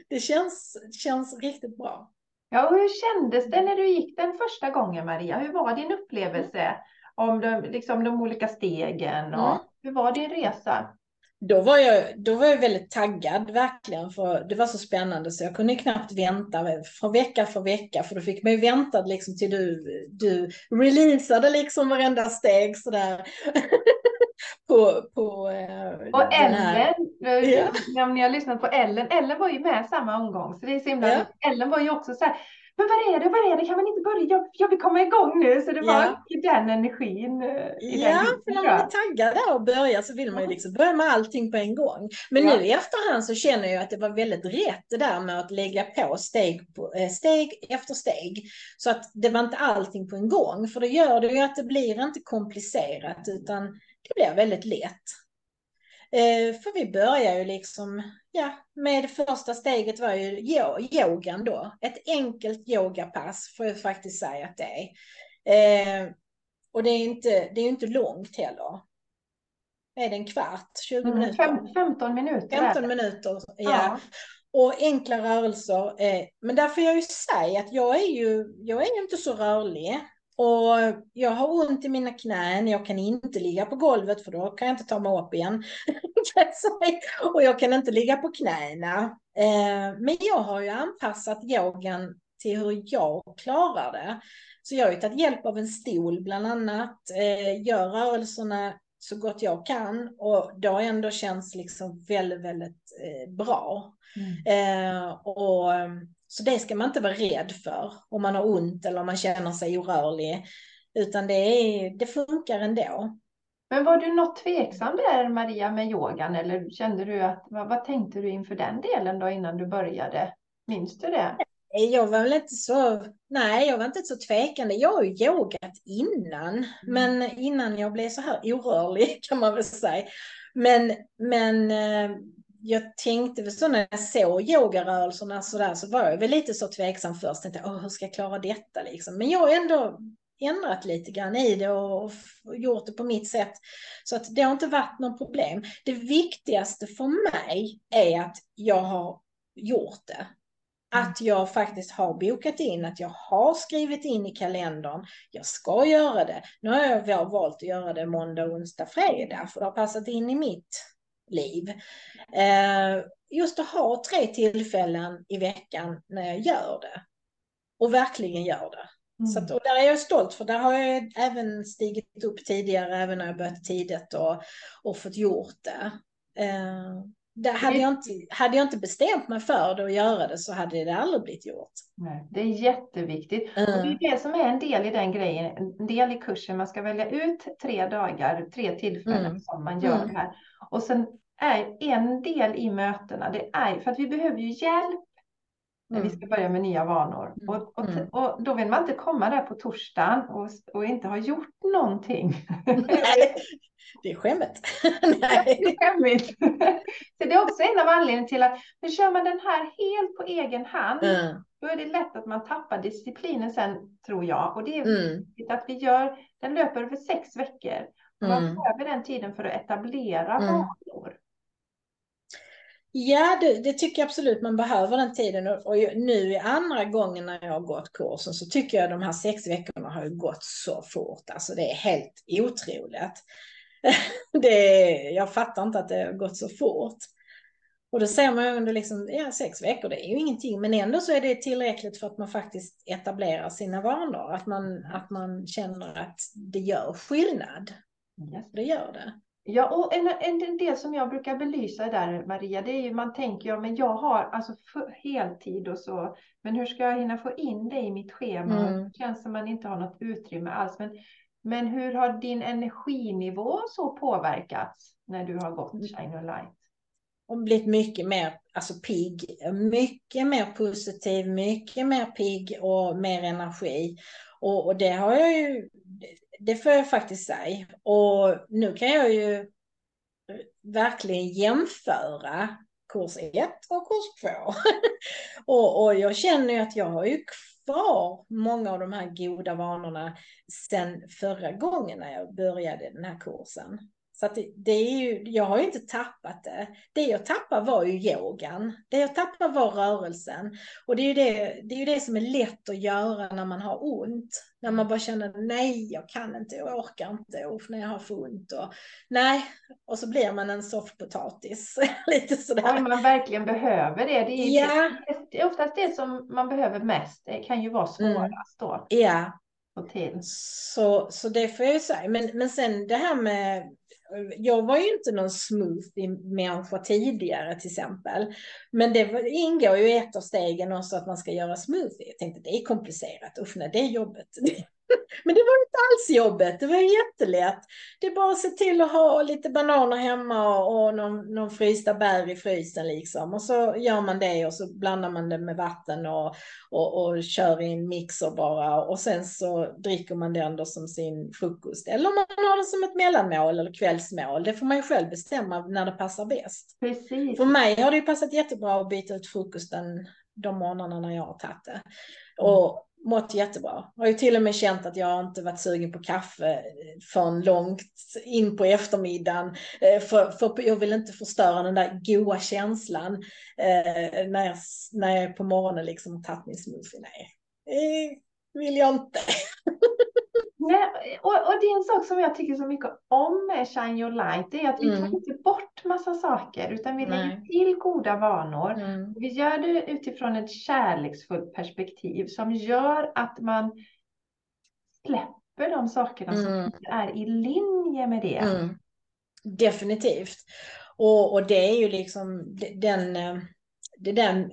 det känns, känns riktigt bra. Ja, och hur kändes det när du gick den första gången Maria? Hur var din upplevelse om de, liksom de olika stegen och mm. hur var din resa? Då var, jag, då var jag väldigt taggad verkligen för det var så spännande så jag kunde knappt vänta från vecka för vecka för då fick man ju vänta liksom till du, du releasade liksom varenda steg sådär. <laughs> på, på eh, och Ellen, eh, ja. ni har lyssnat på Ellen, Ellen var ju med samma omgång så det är så himla ja. Ellen var ju också så här, men vad är det, vad är det, kan man inte börja, jag, jag vill komma igång nu. Så det var ja. i den energin. Eh, I ja, den för när man är taggad där och börjar så vill man ju liksom börja med allting på en gång. Men ja. nu i efterhand så känner jag att det var väldigt rätt det där med att lägga på steg, på, eh, steg efter steg. Så att det var inte allting på en gång, för det gör det ju att det blir inte komplicerat utan det blir väldigt lätt. Eh, för vi börjar ju liksom, ja, med första steget var ju yogan då. Ett enkelt yogapass får jag faktiskt säga att det är. Eh, och det är inte, det är inte långt heller. Är det en kvart, 20 mm, minuter? Fem, 15 minuter. 15 minuter, ja. ja. Och enkla rörelser. Eh, men där får jag ju säga att jag är ju, jag är ju inte så rörlig. Och jag har ont i mina knän, jag kan inte ligga på golvet för då kan jag inte ta mig upp igen. <laughs> och jag kan inte ligga på knäna. Eh, men jag har ju anpassat yogan till hur jag klarar det. Så jag har ju tagit hjälp av en stol bland annat, eh, gör rörelserna så gott jag kan och då ändå känns liksom väldigt, väldigt eh, bra. Mm. och så det ska man inte vara rädd för om man har ont eller om man känner sig orörlig. Utan det, är, det funkar ändå. Men var du något tveksam där Maria med yogan eller kände du att vad, vad tänkte du inför den delen då innan du började? Minns du det? Jag var väl inte så, nej jag var inte så tvekande. Jag har ju yogat innan, mm. men innan jag blev så här orörlig <laughs> kan man väl säga. Men, men eh, jag tänkte väl så när jag såg yogarörelserna så där så var jag väl lite så tveksam först. Tänkte, Åh, hur ska jag klara detta liksom? Men jag har ändå ändrat lite grann i det och, gjort det på mitt sätt. Så att det har inte varit något problem. Det viktigaste för mig är att jag har gjort det. Att jag faktiskt har bokat in, att jag har skrivit in i kalendern. Jag ska göra det. Nu har jag valt att göra det måndag, onsdag, fredag för det har passat in i mitt liv. Eh, just att ha tre tillfällen i veckan när jag gör det. Och verkligen gör det. Mm. Så att, och där är jag stolt för där har jag även stigit upp tidigare, även när jag börjat tidigt och, och fått gjort det. Där hade, jag inte, hade jag inte bestämt mig för det och göra det så hade det aldrig blivit gjort. Nej, det är jätteviktigt. Mm. Och det är det som är en del i den grejen, en del i kursen. Man ska välja ut tre dagar, tre tillfällen mm. som man gör mm. det här. Och sen är en del i mötena, det är för att vi behöver ju hjälp när vi mm. ska börja med nya vanor. Mm. Och, och, mm. och, då vill man inte komma där på torsdagen och, och inte ha gjort någonting. <laughs> Nej, det är skämmet. <laughs> Nej. Det är skämmigt. Så det är också en av anledningarna till att men kör man den här helt på egen hand, mm. då är det lätt att man tappar disciplinen sen, tror jag. Och det är mm. viktigt att vi gör, den löper över sex veckor. Och man behöver den tiden för att etablera vanor. Ja, det, det, tycker jag absolut man behöver den tiden. Och, och nu i andra gången när jag har gått kursen så tycker jag de här sex veckorna har gått så fort. Alltså det är helt otroligt. <laughs> det, jag fattar inte att det har gått så fort. Och då ser man under liksom, ja, sex veckor, det är ju ingenting. Men ändå så är det tillräckligt för att man faktiskt etablerar sina vanor. Att man, att man känner att det gör skillnad. Yes. Det gör det. Ja, och en, en, del som jag brukar belysa där, Maria, det är ju man tänker, ja, men jag har alltså heltid och så, men hur ska jag hinna få in det i mitt schema? Mm. Det känns som man inte har något utrymme alls. Men, men hur har din energinivå så påverkats när du har gått mm. Shine Your Light? Och blivit mycket mer alltså pigg, mycket mer positiv, mycket mer pigg och mer energi. Och, och det har jag ju det får jag faktiskt säga. Och nu kan jag ju eh, verkligen jämföra kurs 1 och kurs 2. <laughs> och, och jag känner ju att jag har ju kvar många av de här goda vanorna sedan förra gången när jag började den här kursen. Så att det, det, är ju, jag har ju inte tappat det. Det jag tappade var ju yogan. Det jag tappade var rörelsen. Och det är ju det, det, är ju det som är lätt att göra när man har ont. När man bara känner nej, jag kan inte, jag orkar inte, och när jag har för ont. Och, nej, och så blir man en soffpotatis. <laughs> Lite sådär. Om man verkligen behöver det. Det är, ja. det är oftast det som man behöver mest. Det kan ju vara svårast då. Ja. Så, så det får jag ju säga. Men, men sen det här med jag var ju inte någon smoothie-människa tidigare till exempel. Men det ingår ju i ett av stegen också att man ska göra smoothie. Jag tänkte det är komplicerat, usch nej det är jobbet. <laughs> <laughs> Men det var inte alls jobbet, det var jättelätt. Det är bara att se till att ha lite bananer hemma och någon, någon frysta bär i frysen liksom. Och så gör man det och så blandar man det med vatten och, och, och kör i en mixer bara. Och sen så dricker man den då som sin frukost. Eller man har det som ett mellanmål eller kvällsmål. Det får man ju själv bestämma när det passar bäst. Precis. För mig har det ju passat jättebra att byta ut frukosten de morgnarna när jag har tagit det. Och mått jättebra. Jag har ju till och med känt att jag inte varit sugen på kaffe förrän långt in på eftermiddagen. Eh, för, för jag vill inte förstöra den där goa känslan eh, när, jag, när jag på morgonen liksom har tagit min smoothie. Nej, det vill jag inte. <laughs> Nej, och, och det är en sak som jag tycker så mycket om med Shine Your Light, det är att vi Mm. tar inte bort massa saker, utan vi lägger Nej. till goda vanor. Mm. Vi gör det utifrån ett kärleksfullt perspektiv som gör att man släpper de sakerna som Mm. inte är i linje med det. Mm. Definitivt. Och, och det är ju liksom den, eh, det den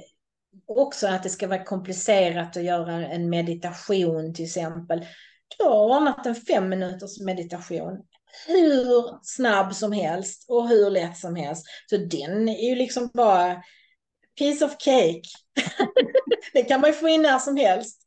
också att det ska vara komplicerat att göra en meditation till exempel. Du har ordnat en fem minuters meditation hur snabb som helst och hur lätt som helst. Så den är ju liksom bara piece of cake. <laughs> det kan man ju få in när som helst.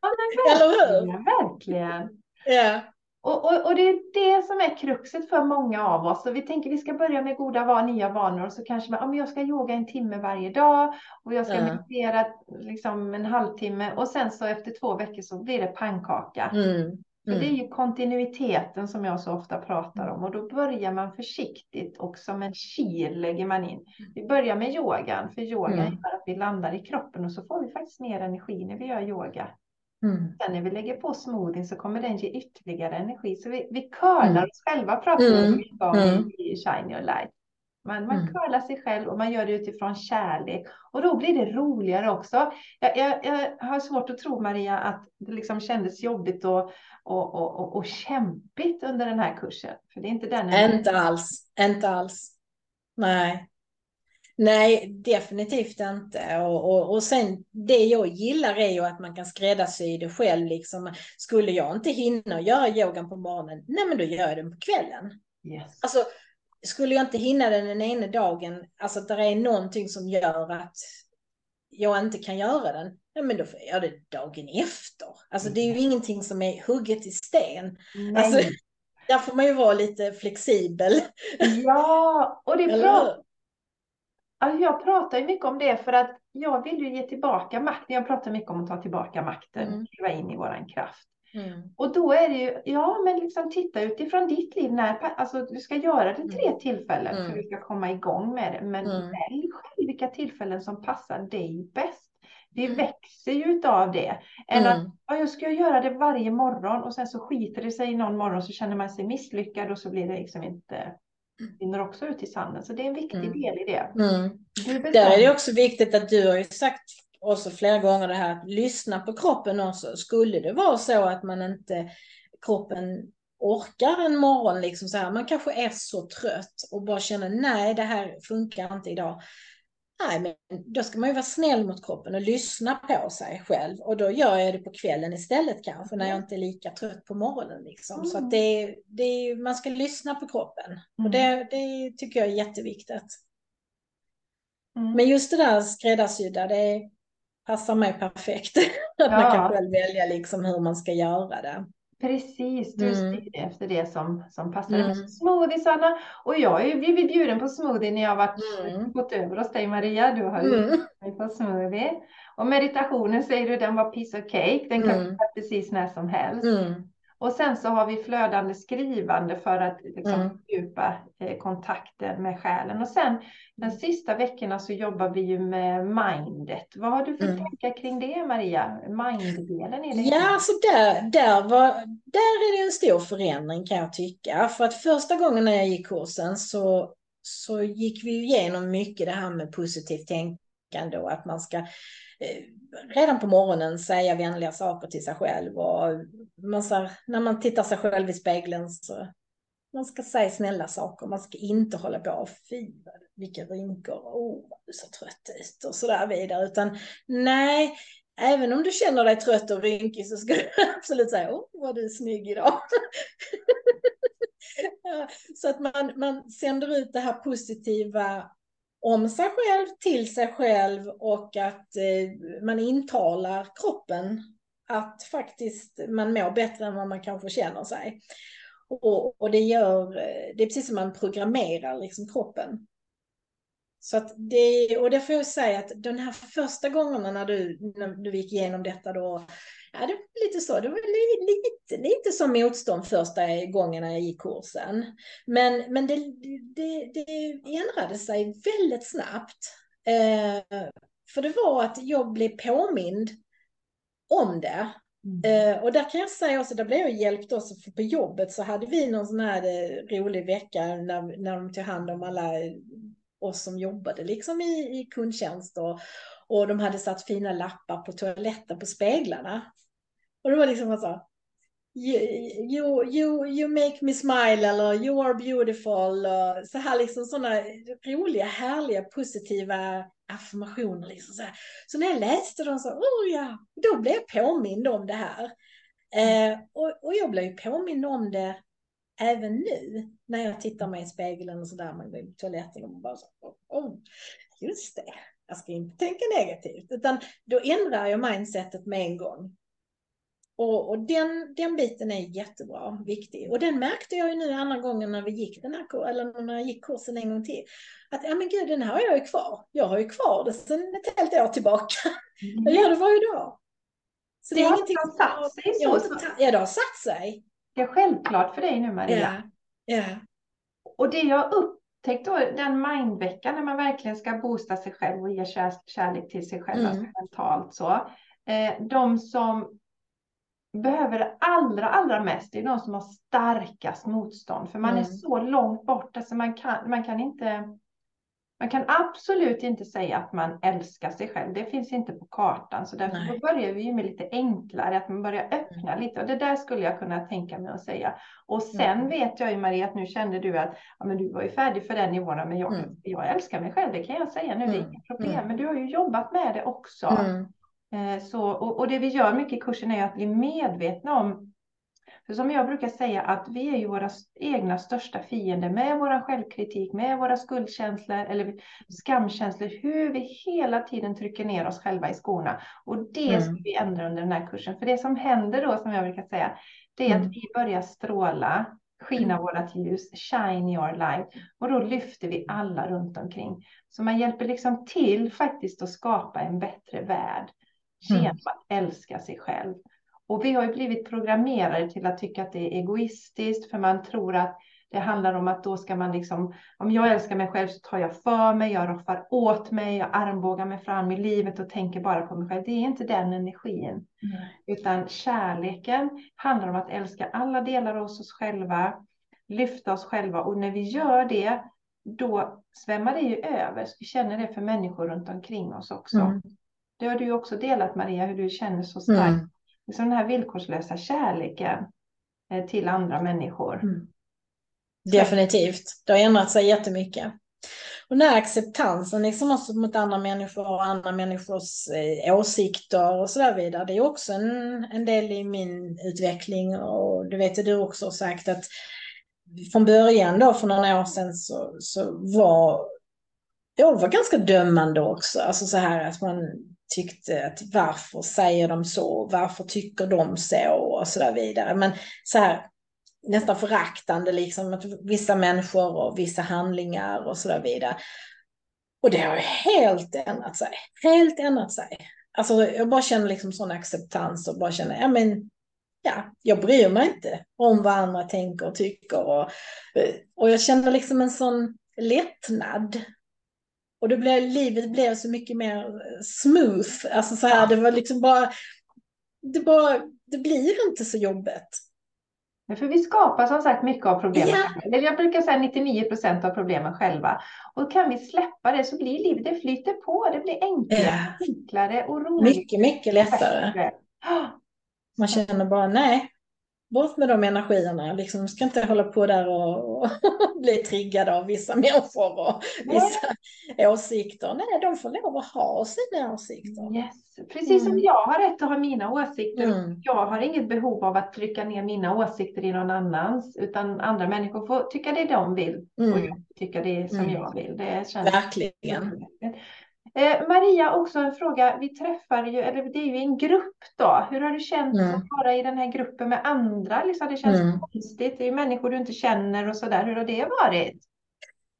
Ja, Eller hur? verkligen, verkligen. Ja. Och, och, och det är det som är kruxet för många av oss. Och vi tänker vi ska börja med goda van, nya vanor och så kanske man, ja, men jag ska yoga en timme varje dag och jag ska Ja. meditera liksom en halvtimme och sen så efter två veckor så blir det pannkaka. Mm. För det är Mm. ju kontinuiteten som jag så ofta pratar om och då börjar man försiktigt och som en kil lägger man in. Vi börjar med yogan, för yogan Mm. gör att vi landar i kroppen och så får vi faktiskt mer energi när vi gör yoga. Mm. Sen när vi lägger på smoothien så kommer den ge ytterligare energi. Så vi, vi curlar Mm. oss själva, pratar vi Mm. mycket om Mm. i, i Shine Your Light. Man, man Mm. curlar sig själv och man gör det utifrån kärlek. Och då blir det roligare också. Jag, jag, jag har svårt att tro, Maria, att det liksom kändes jobbigt och, och, och, och, och kämpigt under den här kursen. För det är inte den. Inte alls, inte alls. Nej. Nej, definitivt inte. Och, och, och sen det jag gillar är ju att man kan skräddarsy det själv. Liksom. Skulle jag inte hinna göra yogan på morgonen, nej men då gör jag den på kvällen. Yes. Alltså, skulle jag inte hinna den den ena dagen, alltså att det är någonting som gör att jag inte kan göra den, nej men då får jag göra det dagen efter. Alltså det är ju ingenting som är hugget i sten. Nej. Alltså, där får man ju vara lite flexibel. Ja, och det pratar hur? Alltså jag pratar ju mycket om det för att jag vill ju ge tillbaka makten. Jag pratar mycket om att ta tillbaka makten, Mm. kliva in i våran kraft. Mm. Och då är det ju, ja men liksom titta utifrån ditt liv, när, alltså du ska göra det tre Mm. tillfällen för Mm. att du ska komma igång med det. Men Mm. välj själv vilka tillfällen som passar dig bäst. Vi Mm. växer ju utav det. Än att Mm. ja, jag ska göra det varje morgon och sen så skiter det sig någon morgon så känner man sig misslyckad och så blir det liksom inte, rinner också ut i sanden. Så det är en viktig Mm. del i det. Mm. Där är det också viktigt att du har ju sagt också flera gånger det här att lyssna på kroppen också. Skulle det vara så att man inte, kroppen orkar en morgon liksom så här, man kanske är så trött och bara känner nej det här funkar inte idag. Nej men då ska man ju vara snäll mot kroppen och lyssna på sig själv och då gör jag det på kvällen istället kanske när jag inte är lika trött på morgonen liksom. Så Mm. att det, det, man ska lyssna på kroppen och Mm. det, det tycker jag är jätteviktigt. Mm. Men just det där skräddarsydda, det passar mig perfekt. <laughs> Att man Ja. kan själv välja liksom hur man ska göra det. Precis, du Mm. styr efter det som, som passar. Mm. Smoothiesarna, och jag har ju blivit bjuden på smoothie när jag har varit, Mm. gått över hos dig Maria. Du har ju Mm. mig på smoothie. Och meditationen säger du, den var piece of cake. Den kan Mm. ta precis när som helst. Mm. Och sen så har vi flödande skrivande för att liksom Mm. fördjupa eh, kontakten med själen. Och sen de sista veckorna så jobbar vi ju med mindet. Vad har du för Mm. tankar kring det Maria? Minddelen i det Ja, alltså där, där, var, där är det en stor förändring kan jag tycka. För att första gången när jag gick kursen så, så gick vi igenom mycket det här med positivt tänkande och att man ska Eh, redan på morgonen säga vänliga saker till sig själv. Och man, här, när man tittar sig själv i spegeln så man ska säga snälla saker, man ska inte hålla på och fy vilka rynkor, oh vad du ser trött ut och sådär vidare. Utan nej, även om du känner dig trött och rynkig så ska du <laughs> absolut säga, oh vad du är snygg idag. <laughs> Så att man, man sänder ut det här positiva om sig själv, till sig själv och att eh, man intalar kroppen att faktiskt man mår bättre än vad man kanske känner sig. Och, och det gör, eh, det är precis som man programmerar liksom kroppen. Så att det, och det får jag säga att den här första gångerna när du, när du gick igenom detta då, ja det var lite så, det var lite, lite som motstånd första jag gick kursen. Men, men det, det, det ändrade sig väldigt snabbt. Eh, för det var att jag blev påmind om det. Mm. Eh, och där kan jag säga också, där blev jag hjälpt också, för på jobbet så hade vi någon sån här eh, rolig vecka när, när de tog hand om alla oss som jobbade liksom i, i kundtjänst och, och de hade satt fina lappar på toaletten på speglarna. Och det var liksom så you, you, you, you make me smile eller you are beautiful. Och så här liksom sådana roliga, härliga, positiva affirmationer. Liksom så, här. så när jag läste dem så, oh ja, då blev jag påmind om det här. Eh, och, och jag blev påmind om det även nu när jag tittar mig i spegeln och sådär, man går in på toaletten och bara så, oh, oh, just det, jag ska inte tänka negativt, utan då ändrar jag mindsetet med en gång. Och, och, den, den biten är jättebra, viktig. Och den märkte jag ju nu andra gången när vi gick den här eller när jag gick kursen en gång till. Att ja men gud, den här har jag ju kvar. Jag har ju kvar det sedan ett helt år tillbaka. Mm. Jag gör det varje dag. Så det, det är ingenting som satt sig så. så. Ja, det har satt sig. Det är självklart för dig nu Maria. Ja. ja. Och det jag upptäckte då, den mindveckan när man verkligen ska boosta sig själv och ge kärlek till sig själv, mm. alltså mentalt så. Eh, de som behöver det allra, allra mest, det är de som har starkast motstånd. För man mm. är så långt bort, alltså man kan, man kan inte man kan absolut inte säga att man älskar sig själv. Det finns inte på kartan. Så därför börjar vi med lite enklare, att man börjar öppna mm. lite. Och det där skulle jag kunna tänka mig att säga. Och sen mm. vet jag ju Maria att nu kände du att ja, men du var ju färdig för den nivån. Men jag, mm. jag älskar mig själv, det kan jag säga nu. Det är mm. inga problem. Mm. Men du har ju jobbat med det också. Eh, så, och, och, det vi gör mycket i kursen är att bli medvetna om för som jag brukar säga att vi är ju våra egna största fiender med våra självkritik, med våra skuldkänslor eller skamkänslor, hur vi hela tiden trycker ner oss själva i skorna. Och det mm. ska vi ändra under den här kursen. För det som händer då, som jag brukar säga, det är mm. att vi börjar stråla, skina mm. vårat ljus, shine your light. Och då lyfter vi alla runt omkring. Så man hjälper liksom till faktiskt att skapa en bättre värld genom mm. att älska sig själv. Och vi har ju blivit programmerade till att tycka att det är egoistiskt, för man tror att det handlar om att då ska man liksom, om jag älskar mig själv så tar jag för mig, jag roffar åt mig, jag armbågar mig fram i livet och tänker bara på mig själv. Det är inte den energin. Mm. Utan kärleken handlar om att älska alla delar av oss själva, lyfta oss själva och när vi gör det, då svämmar det ju över. Så vi känner det för människor runt omkring oss också. Mm. Det har du också delat Maria, hur du känner så starkt. Mm. Liksom den här villkorslösa kärleken eh, till andra människor. Mm. Definitivt, det har ändrat sig jättemycket. Och den här acceptansen liksom också mot andra människor och andra människors eh, åsikter och så där vidare. Det är också en, en del i min utveckling och det vet du också sagt att från början då för några år sedan så, så var jag var ganska dömande också. Alltså så här att man tyckte att varför säger de så, varför tycker de så och så där vidare. Men så här nästan föraktande liksom att vissa människor och vissa handlingar och så där vidare. Och det har helt ändrat sig, helt ändrat sig. Alltså jag bara känner liksom sån acceptans och bara känner, ja men ja, jag bryr mig inte om vad andra tänker och tycker. Och, och jag känner liksom en sån lättnad och det blev, livet blev så mycket mer smooth. Alltså så här, det var liksom bara, det bara, det blir inte så jobbigt. För vi skapar som sagt mycket av problemen. Ja. Jag brukar säga 99 procent av problemen själva. Och kan vi släppa det så blir livet, det flyter på, det blir enklare, ja. enklare och roligare. Mycket, mycket lättare. Man känner bara nej, bort med de energierna. Liksom, ska inte hålla på där och, och <laughs> bli triggade av vissa människor och vissa Nej. åsikter. Nej, de får lov att ha sina åsikter. Yes. Precis som mm. jag har rätt att ha mina åsikter. Mm. Jag har inget behov av att trycka ner mina åsikter i någon annans. Utan andra människor får tycka det de vill. Mm. Och jag tycker det som mm. jag vill. Det känns Verkligen. Eh, Maria, också en fråga. Vi träffar ju, eller det är ju en grupp då. Hur har du känt mm. att vara i den här gruppen med andra? Liksom, det känns mm. konstigt. Det är ju människor du inte känner och så där. Hur har det varit?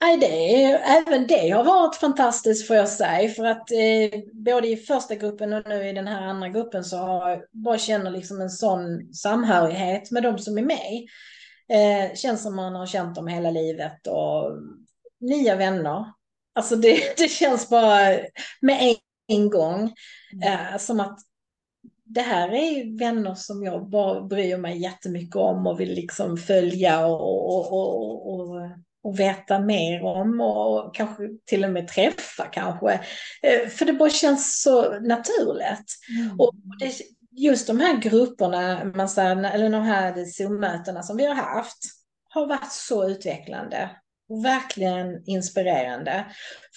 Nej, det, även det har varit fantastiskt får jag säga. För att eh, både i första gruppen och nu i den här andra gruppen så har jag bara känner liksom en sån samhörighet med de som är med. Eh, känns som man har känt dem hela livet och nya vänner. Alltså det, <laughs> det känns bara med en, en gång mm. eh, som att det här är vänner som jag bara bryr mig jättemycket om och vill liksom följa och, och, och, och, och veta mer om och kanske till och med träffa kanske. Eh, för det bara känns så naturligt. Mm. Och det, just de här grupperna, man säger, eller de här Zoom-mötena som vi har haft, har varit så utvecklande verkligen inspirerande.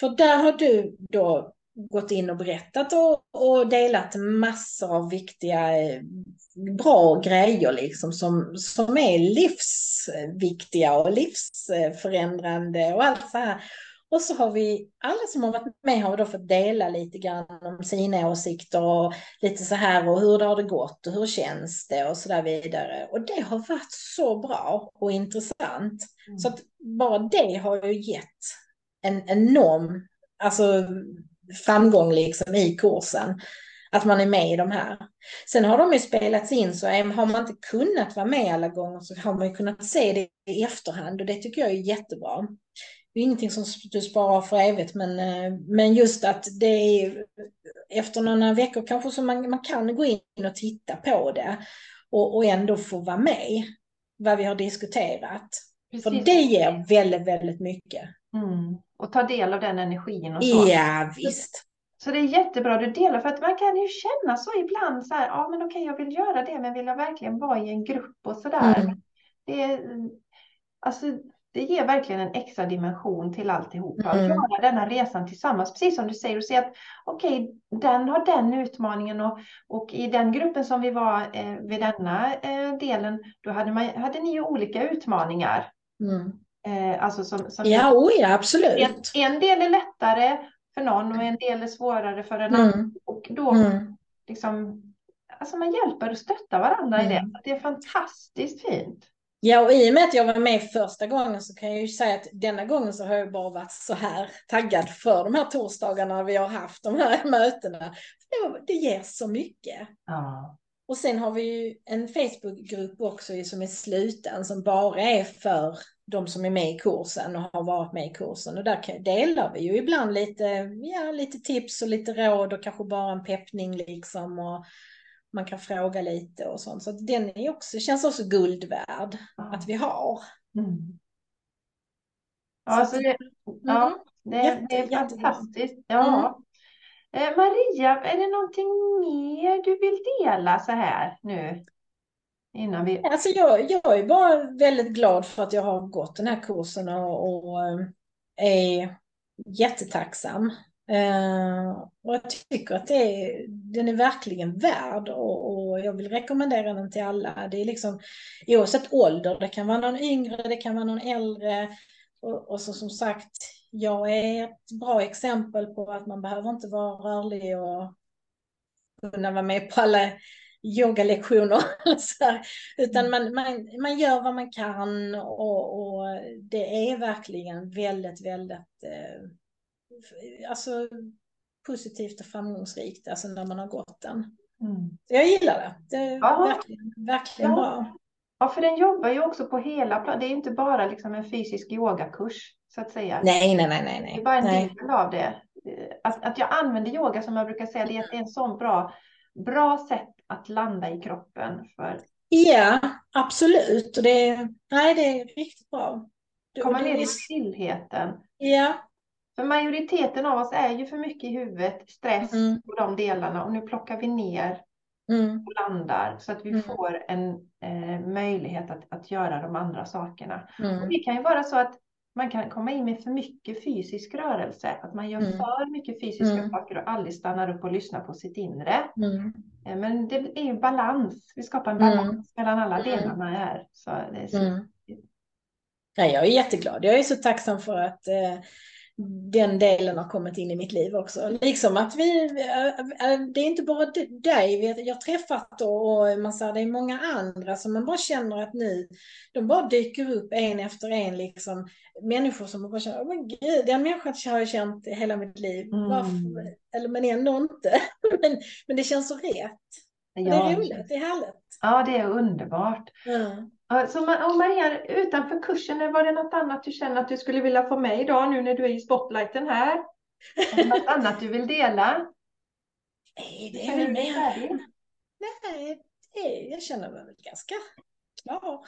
För där har du då gått in och berättat och, och delat massor av viktiga, eh, bra grejer liksom som, som är livsviktiga och livsförändrande och allt så här. Och så har vi, alla som har varit med har då fått dela lite grann om sina åsikter och lite så här och hur det har det gått och hur känns det och så där vidare. Och det har varit så bra och intressant. Mm. Så att bara det har ju gett en enorm alltså, framgång liksom i kursen. Att man är med i de här. Sen har de ju spelats in så har man inte kunnat vara med alla gånger så har man ju kunnat se det i efterhand och det tycker jag är jättebra det är ingenting som du sparar för evigt, men, eh, men just att det är efter några veckor kanske som man, man kan gå in och titta på det och, och ändå få vara med vad vi har diskuterat. Precis. För det ger väldigt, väldigt mycket. Mm. Och ta del av den energin och så. Ja, visst. Så det är jättebra du delar, för att man kan ju känna så ibland så här, ja men okej jag vill göra det, men vill jag verkligen vara i en grupp och så där. Mm. Det är, alltså det ger verkligen en extra dimension till alltihopa. Mm. Att göra denna resan tillsammans, precis som du säger, och se att okej, okay, den har den utmaningen och, och i den gruppen som vi var eh, vid denna eh, delen, då hade, man, hade ni ju olika utmaningar. Mm. Eh, alltså som, som ja, oh ja, absolut. En, en, del är lättare för någon och en del är svårare för en annan. Mm. Och då mm. liksom, alltså man hjälper och stöttar varandra i det. Mm. Det är fantastiskt fint. Ja, och i och med att jag var med första gången så kan jag ju säga att denna gången så har jag bara varit så här taggad för de här torsdagarna vi har haft de här <laughs> mötena. Det ger så mycket. Ja. Och sen har vi ju en Facebookgrupp också som är sluten som bara är för de som är med i kursen och har varit med i kursen. Och där delar vi ju ibland lite, ja, lite tips och lite råd och kanske bara en peppning liksom. Och, man kan fråga lite och sånt. Så den är också, känns också guld värd ja. att vi har. Mm. Ja, så det, ja, mm. det, Jätte, det är fantastiskt. Ja. Mm. Eh, Maria, är det någonting mer du vill dela så här nu? Innan vi... alltså jag, jag är bara väldigt glad för att jag har gått den här kursen och, och eh, är jättetacksam och jag tycker att det är, den är verkligen värd och, och, jag vill rekommendera den till alla. Det är liksom oavsett ålder, det kan vara någon yngre, det kan vara någon äldre. Och, och så som sagt, jag är ett bra exempel på att man behöver inte vara rörlig och kunna vara med på alla yogalektioner. <laughs> utan mm. man, man, man gör vad man kan och, och det är verkligen väldigt, väldigt eh, alltså, positivt och framgångsrikt alltså när man har gått den. Mm. Jag gillar det. Det är ja. verkligen, verkligen ja. bra. Ja, för den jobbar ju också på hela plan. Det är inte bara liksom en fysisk yogakurs så att säga. Nej, nej, nej, nej. Det är bara en nej. del av det. Att, att jag använder yoga som jag brukar säga, det är en sån bra, bra sätt att landa i kroppen. För... Ja, absolut. Och det, nej, det är riktigt bra. Komma ner i stillheten. Ja, för majoriteten av oss är ju för mycket i huvudet, stress mm. på de delarna och nu plockar vi ner mm. och landar så att vi mm. får en eh, möjlighet att, att göra de andra sakerna. Mm. Och det kan ju vara så att man kan komma in med för mycket fysisk rörelse, att man gör mm. för mycket fysiska mm. saker och aldrig stannar upp och lyssnar på sitt inre. Eh, men det är ju balans, vi skapar en balans mellan alla delarna här. Så det är så... Ja, jag är jätteglad, jag är så tacksam för att eh, den delen har kommit in i mitt liv också. Liksom att vi, äh, äh, det är inte bara dig jag har träffat och säger det är många andra som man bara känner att nu, de bara dyker upp en efter en liksom. Människor som man bara känner, men gud, den människan har jag känt hela mitt liv. Mm. Varför? Eller men ändå inte. <laughs> men, men det känns så rätt. Ja. Det är roligt, det är härligt. Ja, det är underbart. Mm. Så Maria, utanför kursen, var det något annat du känner att du skulle vilja få med idag nu när du är i spotlighten här? Något annat du vill dela? Nej, det är väl mer... nej, det, jag känner mig väl ganska klar.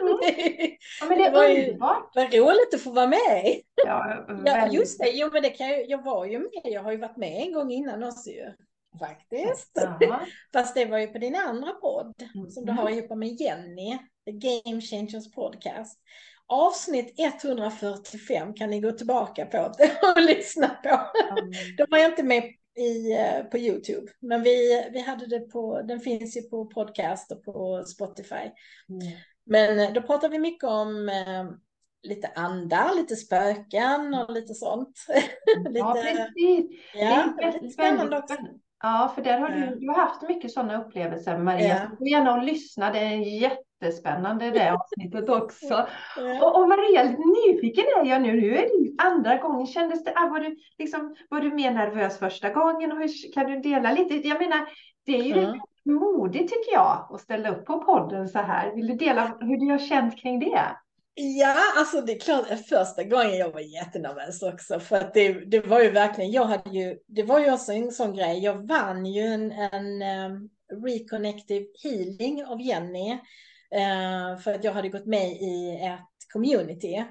Mm. <laughs> Ja, men det, Det var ju- underbart. Vad roligt att få vara med. Ja, Ja, just det, jo, men det kan jag, jag var ju med, jag har ju varit med en gång innan också ju. Faktiskt. Ja. <laughs> Fast det var ju på din andra podd som du Mhm. har ihop med Jenny, The Game Changers Podcast. Avsnitt 145 kan ni gå tillbaka på <laughs> och lyssna på. Mm. De var jag inte med i, eh, på Youtube, men vi, vi hade det på, den finns ju på podcast och på Spotify. Mm. Men eh, då pratar vi mycket om eh, lite andar, lite spöken och lite sånt. <laughs> Ja, lite, precis. ja, det är lite väldigt, spännande väldigt också. spännande. Ja, för där har du, du har haft mycket sådana upplevelser, Maria. Ja. Så gå gärna och lyssna. Det är jättespännande det <laughs> avsnittet också. Ja. Och, och Maria, nyfiken är jag nu. Nu är det andra gången. Kändes det, ah, var, du, liksom, var du mer nervös första gången? Och hur, kan du dela lite? Jag menar, det är ju Mm. modigt tycker jag att ställa upp på podden så här. Vill du dela hur du har känt kring det? Ja, alltså det är klart, första gången jag var jättenervös också. För att det, det var ju verkligen, jag hade ju, det var ju också en sån grej, jag vann ju en, en um, reconnective healing av Jenny. uh, för att jag hade gått med i ett community.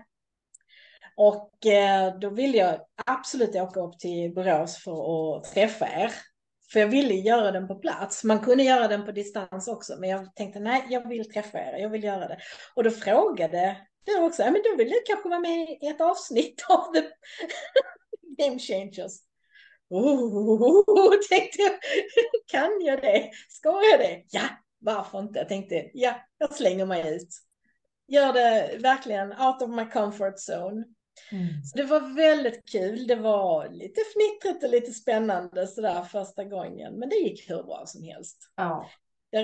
Och uh, då ville jag absolut åka upp till Borås för att träffa er. För jag ville göra den på plats. Man kunde göra den på distans också. Men jag tänkte nej, jag vill träffa er. Jag vill göra det. Och då frågade du också, ja men då vill du kanske vara med i ett avsnitt av The <laughs> Game Changers. Oh, <laughs> tänkte jag, kan jag det? Ska jag det? Ja, varför inte? Jag tänkte, ja, jag slänger mig ut. Gör det verkligen out of my comfort zone. Så det var väldigt kul. Det var lite fnittrigt och lite spännande sådär första gången. Men det gick hur bra som helst. Ja.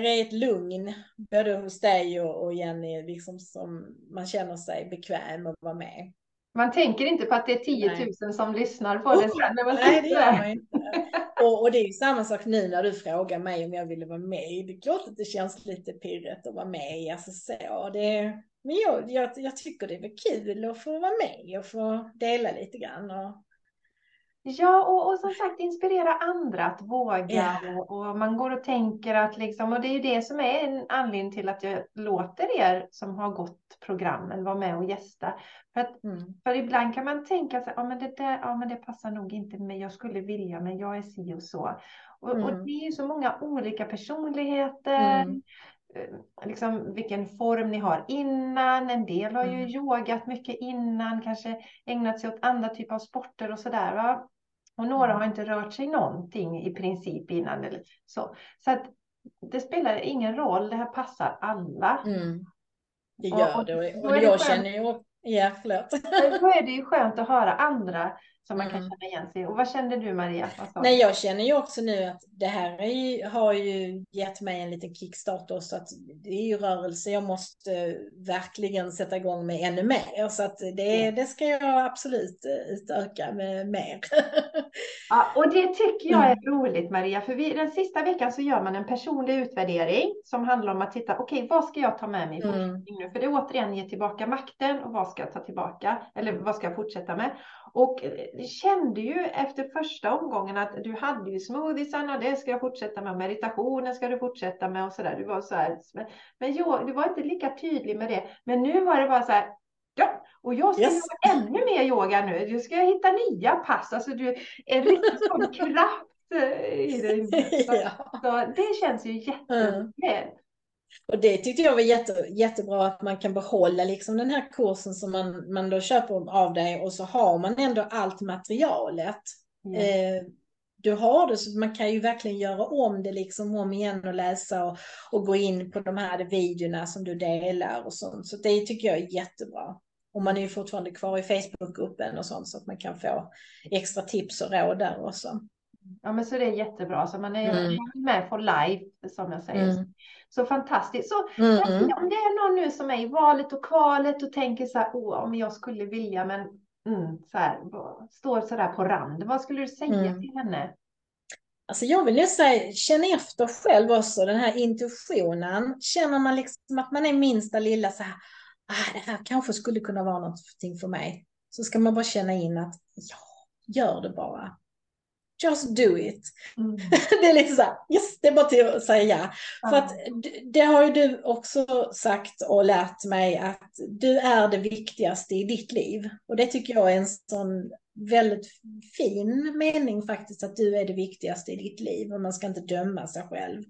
Det är ett lugn både hos dig och, Jenny liksom som man känner sig bekväm att vara med. Man tänker inte på att det är 10 000 som lyssnar på det sen när man Nej, det gör där. man inte. Och, och det är ju samma sak nu när du frågar mig om jag ville vara med. Det är klart att det känns lite pirrigt att vara med i. Alltså så, det, men jag, jag, jag tycker det är kul att få vara med och få dela lite grann. Och, Ja, och, och som sagt inspirera andra att våga. Ja. Och, och man går och tänker att liksom, och det är ju det som är en anledning till att jag låter er som har gått programmen vara med och gästa. För, att, mm, för ibland kan man tänka sig, ja men det där, ja men det passar nog inte mig, jag skulle vilja, men jag är si och så. Och, och Mm. det är ju så många olika personligheter. Mm. eh, Liksom vilken form ni har innan. En del har ju Mm. yogat mycket innan, kanske ägnat sig åt andra typer av sporter och sådär. Och några Mm. har inte rört sig någonting i princip innan. Eller så så att det spelar ingen roll, det här passar alla. mm. Det gör och det. Och, är och det jag känner ju... Ja, förlåt. Då är det ju <laughs> skönt att höra andra som man kan Mm. känna igen sig. Och vad kände du Maria? Nej, jag känner ju också nu att det här är ju, har ju gett mig en liten kickstart också. Att det är ju rörelse jag måste verkligen sätta igång med ännu mer. Så att det, det ska jag absolut eh, utöka med mer. <laughs> Ja, och det tycker jag Mm. är roligt Maria, för vi, den sista veckan så gör man en personlig utvärdering som handlar om att titta, okej vad ska jag ta med mig i Mm. forskning nu? För det återigen ge tillbaka makten och vad ska jag ta tillbaka? Eller vad ska jag fortsätta med? Och eh, jag kände ju efter första omgången att du hade ju smoothiesarna, det ska jag fortsätta med, meditationen ska du fortsätta med och sådär. Du var så här, men, men jag, du var inte lika tydlig med det. Men nu var det bara så här, ja, och jag ska Yes. göra ännu mer yoga nu. Du ska hitta nya pass. Alltså du är riktigt sån kraft eh, i dig. <laughs> Så, ja. så det känns ju jätteroligt. Och det tyckte jag var jätte, jättebra att man kan behålla liksom den här kursen som man, man då köper av dig och så har man ändå allt materialet. Ja. Eh, du har det så man kan ju verkligen göra om det liksom om igen och läsa och, och gå in på de här videorna som du delar och sånt. Så det tycker jag är jättebra. Och man är ju fortfarande kvar i Facebookgruppen och sånt så att man kan få extra tips och råd där också. Ja, men så det är jättebra. Så man är Mm. med på live, som jag säger. Mm. Så fantastiskt. Så Mm. om det är någon nu som är i valet och kvalet och tänker så här, åh, om jag skulle vilja, men mm, så här, står så där på rand. Vad skulle du säga Mm. till henne? Alltså jag vill ju säga, känn efter själv också, den här intuitionen. Känner man liksom att man är minsta lilla så här, ah, det här kanske skulle kunna vara någonting för mig. Så ska man bara känna in att, ja, gör det bara. Just do it. Mm. <laughs> det är lite så här, yes, det är bara till att säga ja. För att det har ju du också sagt och lärt mig att du är det viktigaste i ditt liv. Och det tycker jag är en sån väldigt fin mening faktiskt, att du är det viktigaste i ditt liv och man ska inte döma sig själv.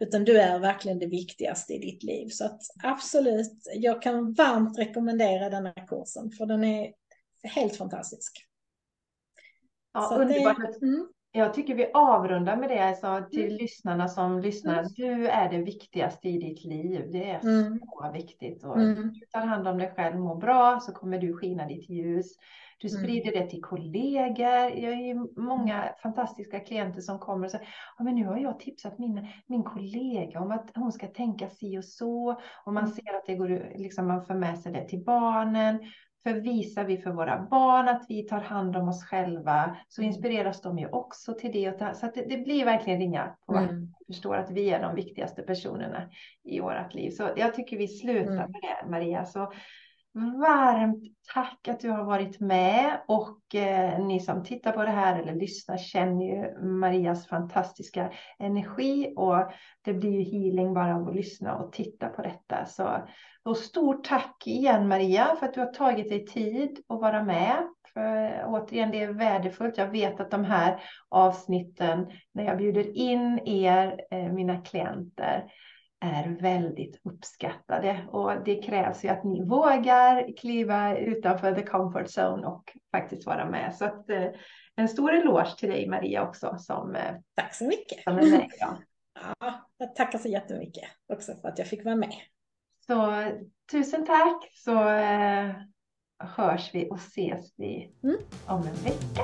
Utan du är verkligen det viktigaste i ditt liv. Så att absolut, jag kan varmt rekommendera denna kursen för den är helt fantastisk. Ja, underbart. Det, mm. Jag tycker vi avrundar med det alltså, till mm. lyssnarna som lyssnar. Mm. Du är det viktigaste i ditt liv. Det är mm. så viktigt. Och mm. Du tar hand om dig själv, mår bra, så kommer du skina ditt ljus. Du mm. sprider det till kollegor. Jag har många mm. fantastiska klienter som kommer och säger, ja, men nu har jag tipsat min, min kollega om att hon ska tänka si och så. Och man ser att det går, liksom, man får med sig det till barnen. För visar vi för våra barn att vi tar hand om oss själva så mm. inspireras de ju också till det. Så det, det, blir verkligen ringar på mm. förstår att vi är de viktigaste personerna i vårt liv. Så jag tycker vi slutar mm. med det Maria. Så varmt tack att du har varit med och eh, ni som tittar på det här eller lyssnar känner ju Marias fantastiska energi och det blir ju healing bara av att lyssna och titta på detta. Så och stort tack igen Maria för att du har tagit dig tid att vara med. För, återigen, det är värdefullt. Jag vet att de här avsnitten när jag bjuder in er, eh, mina klienter, är väldigt uppskattade och det krävs ju att ni vågar kliva utanför the comfort zone och faktiskt vara med. Så att, eh, en stor eloge till dig Maria också som, eh, Tack så mycket. Som är med, ja. <laughs> ja, jag tackar så jättemycket också för att jag fick vara med. Så tusen tack så eh, hörs vi och ses vi mm. om en vecka.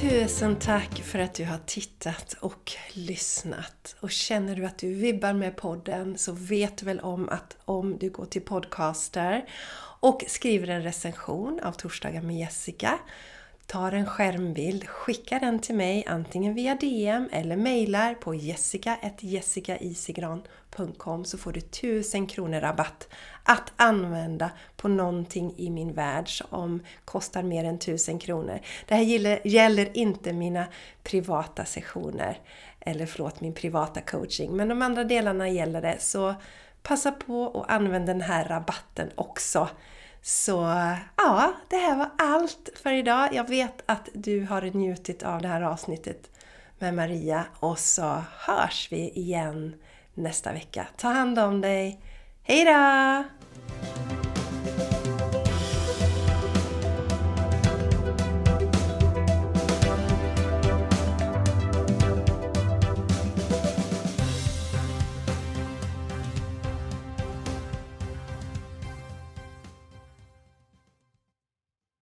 Tusen tack för att du har tittat och lyssnat. Och känner du att du vibbar med podden så vet du väl om att om du går till Podcaster och skriver en recension av Torsdagar med Jessica tar en skärmbild, skickar den till mig antingen via DM eller mejlar på jessica.jessicaisigran.com så får du 1000 kronor rabatt att använda på någonting i min värld som kostar mer än 1000 kronor. Det här gäller inte mina privata sessioner, eller förlåt, min privata coaching, men de andra delarna gäller det. Så passa på och använd den här rabatten också. Så ja, det här var allt för idag. Jag vet att du har njutit av det här avsnittet med Maria och så hörs vi igen nästa vecka. Ta hand om dig. Hejdå!